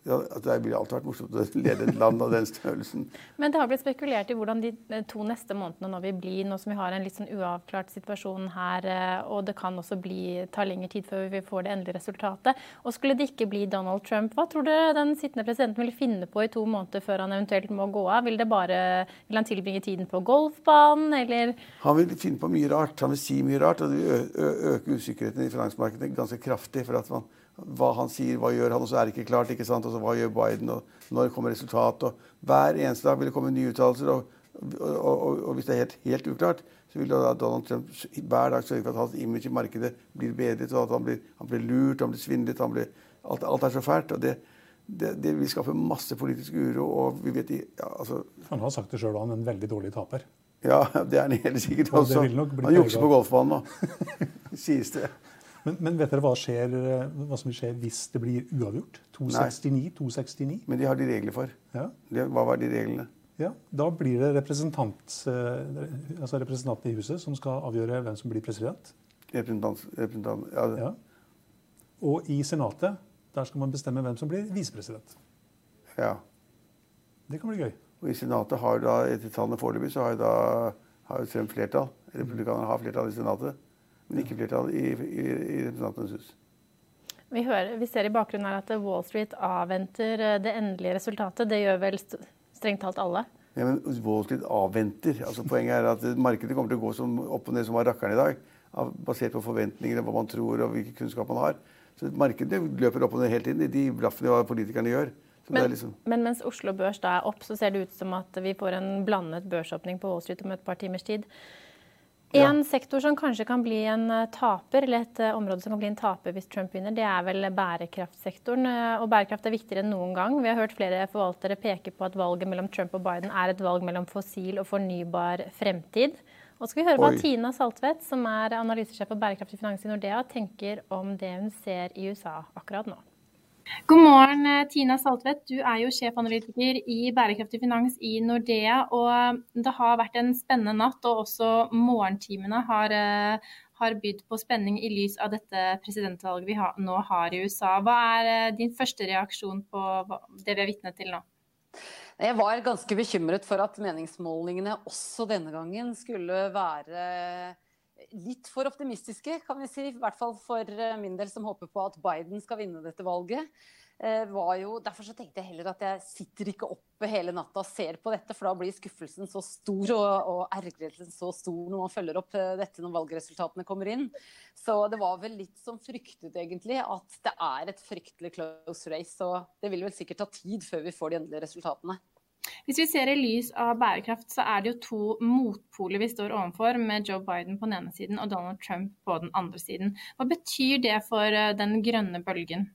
ja, det ville alltid vært morsomt å lede et land av den størrelsen. Men det har blitt spekulert i hvordan de to neste månedene nå vil bli, nå som vi har en litt sånn uavklart situasjon her. Eh, og det kan også bli, ta lengre tid før vi får det endelige resultatet. Og skulle det ikke bli Donald Trump, hva tror dere den sittende presidenten vil finne på i to måneder før han eventuelt må gå av? Vil, det bare, vil han tilbringe tiden på golfbanen, eller? Han vil finne på mye rart. Han vil si mye rart. Og det vil øke usikkerheten i finansmarkedet ganske kraftig. for at man hva han sier, hva gjør han, og så er det ikke klart. ikke sant, og så Hva gjør Biden, og når kommer resultatet? og Hver eneste dag vil det komme nye uttalelser. Og, og, og, og, hvis det er helt, helt uklart, så vil da Donald Trump hver dag sørge for at hans image i markedet blir bedret, og at han blir, han blir lurt, han blir svindlet. Han blir, alt, alt, er så fælt. og det, det, det vil skape masse politisk uro. og vi vet i, ja, altså, Han har sagt det sjøl, han er en veldig dårlig taper. Ja, det er han helt sikkert også. Han jukser på golfbanen nå, sies det. Men, men, vet dere hva, skjer, hva, som skjer hvis det blir uavgjort? 269? Men de har de regler for. Ja. hva var de reglene? Ja, Da blir det representant, eh, altså representanten i huset som skal avgjøre hvem som blir president. Representant, representant ja. ja. Og i Senatet der skal man bestemme hvem som blir visepresident. Ja. Det kan bli gøy. Og i Senatet har da, etter tallene foreløpig, så har jo da har Trump flertall. Republikanerne har flertall i Senatet men ikke flertall i, i, i Representantenes hus. Vi, hører, vi, ser i bakgrunnen her at Wall Street avventer eh, det endelige resultatet. Det gjør vel strengt talt alle? Ja, men Wall Street avventer. Altså, poenget er at markedet kommer til å gå som opp og ned som var rakkeren i dag. Basert på forventninger, hva man tror og hvilken kunnskap man har. Så Markedet løper opp og ned hele tiden. i De blaffene hva politikerne gjør. Men, liksom... men, mens Oslo Børs da er opp, så ser det ut som at vi får en blandet børsåpning på Wall Street om et par timers tid. En ja. sektor som kanskje kan bli en eh, taper, eller et eh, område som kan bli en taper hvis Trump vinner, det er vel bærekraftsektoren. Eh, og bærekraft er viktigere enn noen gang. Vi har hørt flere forvaltere peke på at valget mellom Trump og Biden er et valg mellom fossil og fornybar fremtid. Og skal vi høre Oi. hva Tina Saltvedt, som er analysesjef for bærekraftig finans i Nordea, tenker om det hun ser i USA akkurat nå. God morgen, eh, Tina Saltvedt. Du er jo sjefanalytiker i bærekraftig finans i Nordea. Og det har vært en spennende natt, og også morgentimene har, eh, har bydd på spenning i lys av dette presidentvalget vi nå har i USA. Hva er eh, din første reaksjon på det vi er vitne til nå? Jeg var ganske bekymret for at meningsmålingene også denne gangen skulle være litt for optimistiske, kan vi si. I hvert fall for eh, min del, som håper på at Biden skal vinne dette valget. Eh, jo, derfor så tenkte jeg heller at jeg sitter ikke oppe hele natta og ser på dette, for da blir skuffelsen så stor og, og ergrelsen så stor når man følger opp eh, dette når valgresultatene kommer inn. Så det var vel litt som fryktet, egentlig, at det er et fryktelig close race. Og det vil vel sikkert ta tid før vi får de endelige resultatene. Hvis vi ser i lys av bærekraft, så er det jo to motpoler vi står overfor, med Joe Biden på den ene siden og Donald Trump på den andre siden. Hva betyr det for eh, den grønne bølgen?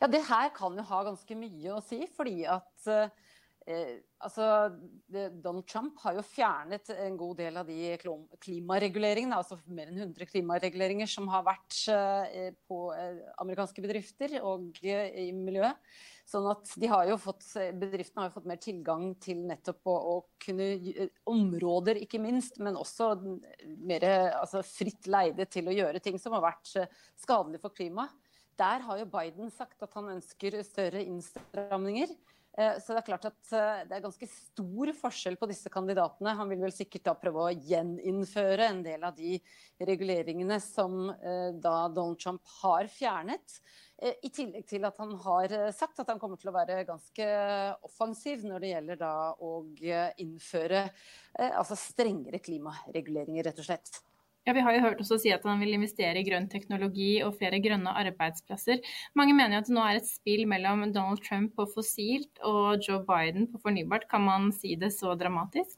Ja, Det her kan jo ha ganske mye å si, fordi at eh, altså, Donald Trump har jo fjernet en god del av de klimareguleringene, altså mer enn 100 klimareguleringer som har vært eh, på eh, amerikanske bedrifter og eh, i miljøet. Sånn at de har jo fått, Bedriftene har jo fått mer tilgang til nettopp å, å kunne områder, ikke minst, men også mer altså, fritt leide til å gjøre ting som har vært eh, skadelig for klimaet. Der har jo Biden sagt at han ønsker større innstramninger. Eh, så det er klart at eh, det er ganske stor forskjell på disse kandidatene. Han vil vel sikkert da prøve å gjeninnføre en del av de reguleringene som eh, da Donald Trump har fjernet. I tillegg til at han har sagt at han kommer til å være ganske offensiv når det gjelder da å innføre altså strengere klimareguleringer, rett og slett. Ja, Vi har jo hørt også si at han vil investere i grønn teknologi og flere grønne arbeidsplasser. Mange mener jo at det nå er et spill mellom Donald Trump på fossilt og Joe Biden på fornybart. Kan man si det så dramatisk?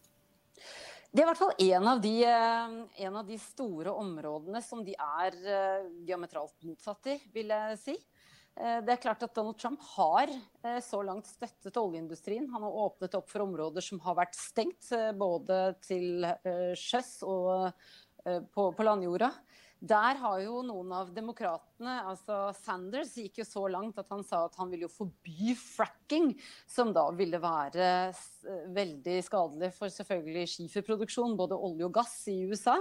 Det er i hvert fall en av, de, eh, en av de store områdene som de er eh, diametralt motsatt i, vil jeg si. Eh, det er klart at Donald Trump har så langt støttet oljeindustrien. Han har åpnet opp for områder som har vært stengt, både til sjøs og Eh, på landjorda. Der har jo noen av demokratene, altså Sanders, gikk jo så langt at han sa at han ville jo forby fracking, som da ville være veldig skadelig for selvfølgelig skiferproduksjon, både olje og gass i USA.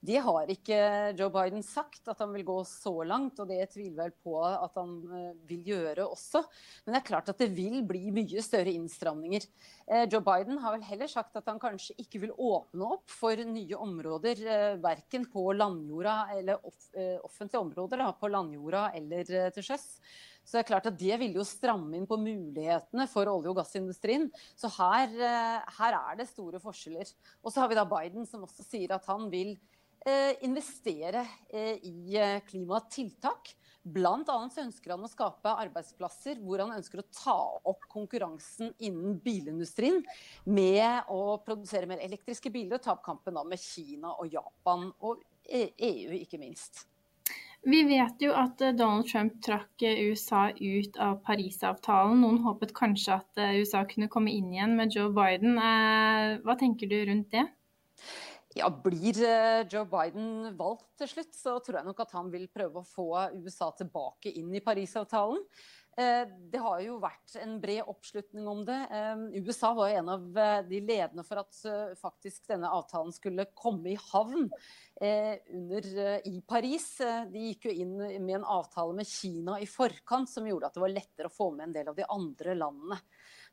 Det har ikke Joe Biden sagt, at han vil gå så langt, og det tviler vel på at han eh, vil gjøre også. Men det er klart at det vil bli mye større innstramninger. Eh, Joe Biden har vel heller sagt at han kanskje ikke vil åpne opp for nye områder, verken på landjorda eller eller off, eh, offentlige områder på landjorda eller eh, til sjøs. Så det er klart at det vil jo stramme inn på mulighetene for olje- og gassindustrien. Så her, eh, her er det store forskjeller. Og så har vi da Biden som også sier at han vil investere i klimatiltak. Blant annet ønsker han å skape arbeidsplasser hvor han ønsker å ta opp konkurransen innen bilindustrien med å produsere mer elektriske biler og ta opp kampen med Kina og Japan. Og EU, e ikke minst. Vi vet jo at eh, Donald Trump trakk eh, USA ut av Parisavtalen. Noen håpet kanskje at eh, USA kunne komme inn igjen med Joe Biden. Hva tenker du rundt det? Ja, Blir Joe Biden valgt til slutt, så tror jeg nok at han vil prøve å få USA tilbake inn i Parisavtalen. Eh, det har jo vært en bred oppslutning om det. Eh, USA var jo en av eh, de ledende for at faktisk denne avtalen skulle komme i havn under, i Paris. De gikk jo inn med en avtale med Kina i forkant som gjorde at det var lettere å få med en del av de andre landene.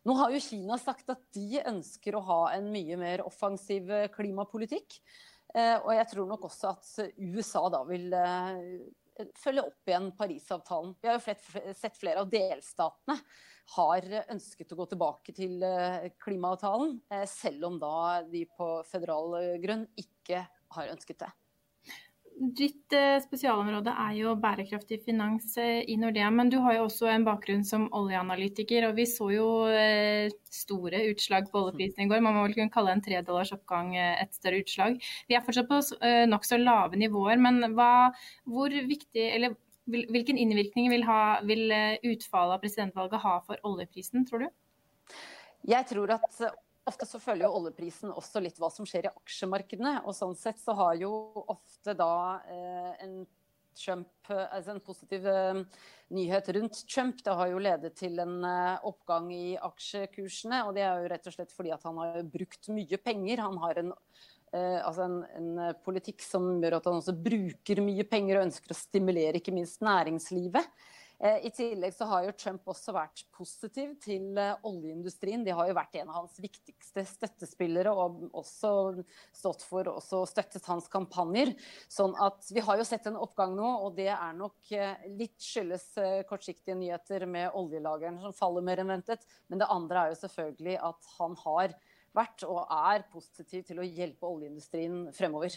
Nå har jo Kina sagt at de ønsker å ha en mye mer offensiv klimapolitikk. Og jeg tror nok også at USA da vil følge opp igjen Parisavtalen. Vi har jo sett flere av delstatene har ønsket å gå tilbake til eh, klimaavtalen, eh, selv om da de på føderal grunn ikke har ønsket det. Ditt eh, spesialområde er jo bærekraftig finans eh, i Nordea, men du har jo også en bakgrunn som oljeanalytiker. og Vi så jo eh, store utslag på oljeprisen i går. Man må vel kunne kalle en tredollars oppgang et større utslag. Vi er fortsatt på nokså lave nivåer, men hva, hvor viktig, eller hvilken innvirkning vil, ha, vil utfallet av presidentvalget ha for oljeprisen, tror du? Jeg tror at Ofte så følger jo oljeprisen også litt hva som skjer i aksjemarkedene. Og sånn sett så har jo ofte da eh, en Trump, altså en positiv eh, nyhet rundt Trump det har jo ledet til en eh, oppgang i aksjekursene. Og det er jo rett og slett fordi at han har brukt mye penger. Han har en, altså en, en politikk som gjør at han også bruker mye penger og ønsker å stimulere ikke minst næringslivet. Eh, I tillegg så har jo Trump også vært positiv til eh, oljeindustrien. De har jo vært en av hans viktigste støttespillere og også stått for og støttet hans kampanjer. Sånn at vi har jo sett en oppgang nå, og det er nok eh, litt skyldes kortsiktige nyheter med oljelageren som faller mer enn ventet. Men det andre er jo selvfølgelig at han har vært og er positiv til å hjelpe oljeindustrien fremover.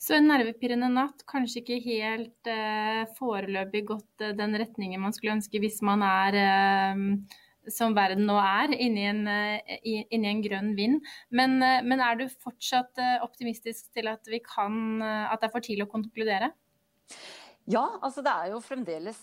Så en nervepirrende natt, kanskje ikke helt eh, foreløpig gått eh, den retningen man skulle ønske hvis man er eh, som verden nå er, inni en, eh, inni en grønn vind. Men, eh, men, er du fortsatt eh, optimistisk til at, kan, at det er for tidlig å konkludere? Ja, altså det er jo fremdeles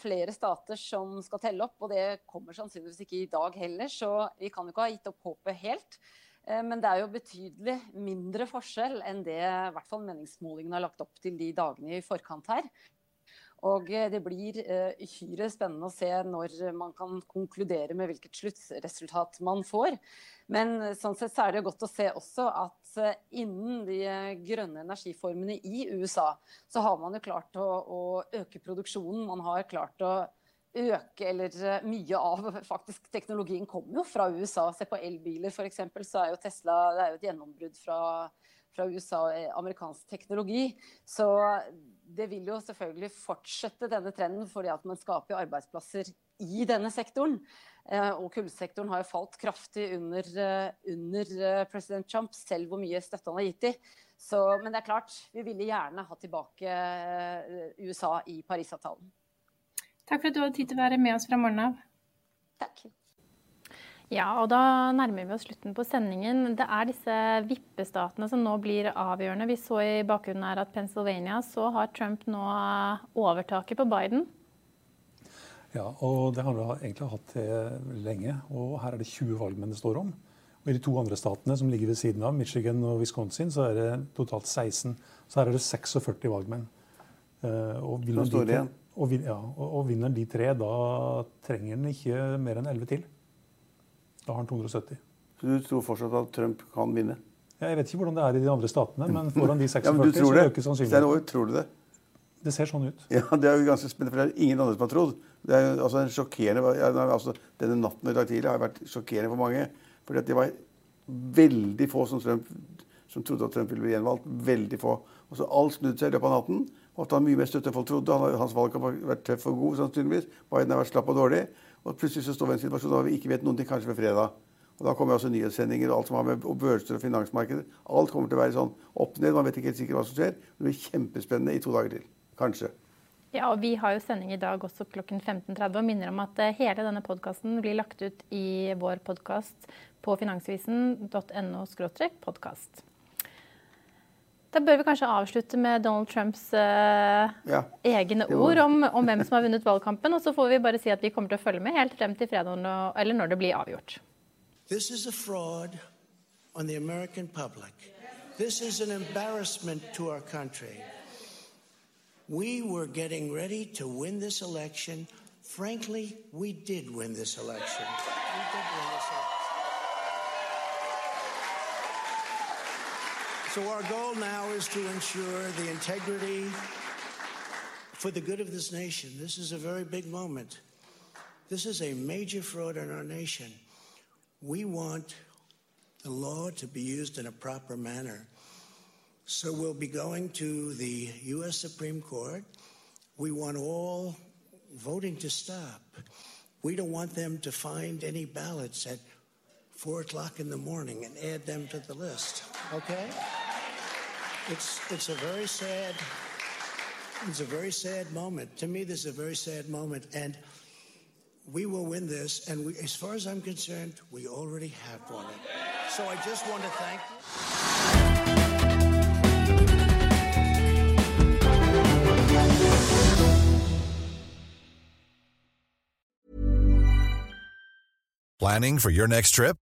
flere stater som skal telle opp. Og det kommer sannsynligvis ikke i dag heller, så vi kan jo ikke ha gitt opp håpet helt. Eh, men det er jo betydelig mindre forskjell enn det i hvert fall meningsmålingene har lagt opp til de dagene i forkant her. Og eh, det blir eh, uhyre spennende å se når man kan konkludere med hvilket sluttresultat man får. Men sånn sett så er det godt å se også at innen de grønne energiformene i USA, så har man jo klart å, å øke produksjonen. Man har klart å øke, eller eh, mye av faktisk teknologien kommer jo fra USA. Se på elbiler f.eks. så er jo Tesla det er jo et gjennombrudd fra, fra USA, og amerikansk teknologi. Så det vil jo selvfølgelig fortsette denne trenden, fordi at man skaper arbeidsplasser i denne sektoren. Eh, og kullsektoren har jo falt kraftig under, under president Trump, selv hvor mye støtte han har gitt dem. Men det er klart, vi ville gjerne ha tilbake USA i Parisavtalen. Takk for at du hadde tid til å være med oss fra morgenen av. Takk. Ja, og da nærmer vi oss slutten på sendingen. Det er disse vippestatene som nå blir avgjørende. Vi så i bakgrunnen her at Pennsylvania så har Trump nå overtaket på Biden. Ja, og det har vi egentlig hatt det lenge. Og her er det 20 valgmenn det står om. Og I de to andre statene som ligger ved siden av, Michigan og Wisconsin, så er det totalt 16. Så her er det 46 valgmenn. Uh, og står det igjen. Og, ja, og, vinner de tre, da trenger han ikke mer enn 11 til. Da har han 270. Så du tror fortsatt at Trump kan vinne? Ja, jeg vet ikke hvordan det er i de andre statene, men foran de 46 ja, så øker sannsynligheten. Tror du det? Det ser sånn ut. Ja, Det er jo ganske spennende, for det er ingen andre som har trodd. Det er jo altså en sjokkerende, altså, Denne natten i dag tidlig har vært sjokkerende for mange. fordi at det var veldig få som, Trump, som trodde at Trump ville bli gjenvalgt. Veldig få. Og så Alt snudde seg i løpet av natten og at han mye mer støtte enn folk trodde. Han, hans valg har vært tøff og god, sannsynligvis. Biden har vært slapp og dårlig. Og plutselig så står vi i en situasjon der vi ikke vet noen ting, kanskje ved fredag. Og Da kommer også nyhetssendinger og alt som har med børser og finansmarkeder. Alt kommer til å være sånn opp ned. Man vet ikke helt sikkert hva som skjer. Det blir kjempespennende i to dager til. Kanskje. Ja, og Vi har jo sending i dag også klokken 15.30 og minner om at eh, hele denne podkasten blir lagt ut i vår podkast på finansvisen.no podkast. Da bør vi kanskje avslutte med Donald Trumps uh, ja, egne ord om, om, hvem som har vunnet valgkampen. Og så får vi bare si at vi kommer til å følge med helt frem til fredag eller når det blir avgjort. This is a fraud on the American public. This is an embarrassment to our country. We were getting ready to win this election. Frankly, we did win this election. So our goal now is to ensure the integrity for the good of this nation. This is a very big moment. This is a major fraud in our nation. We want the law to be used in a proper manner. So we'll be going to the U.S. Supreme Court. We want all voting to stop. We don't want them to find any ballots at four o'clock in the morning and add them to the list. Okay? It's it's a very sad it's a very sad moment. To me, this is a very sad moment, and we will win this. And we, as far as I'm concerned, we already have won it. So I just want to thank. Planning for your next trip?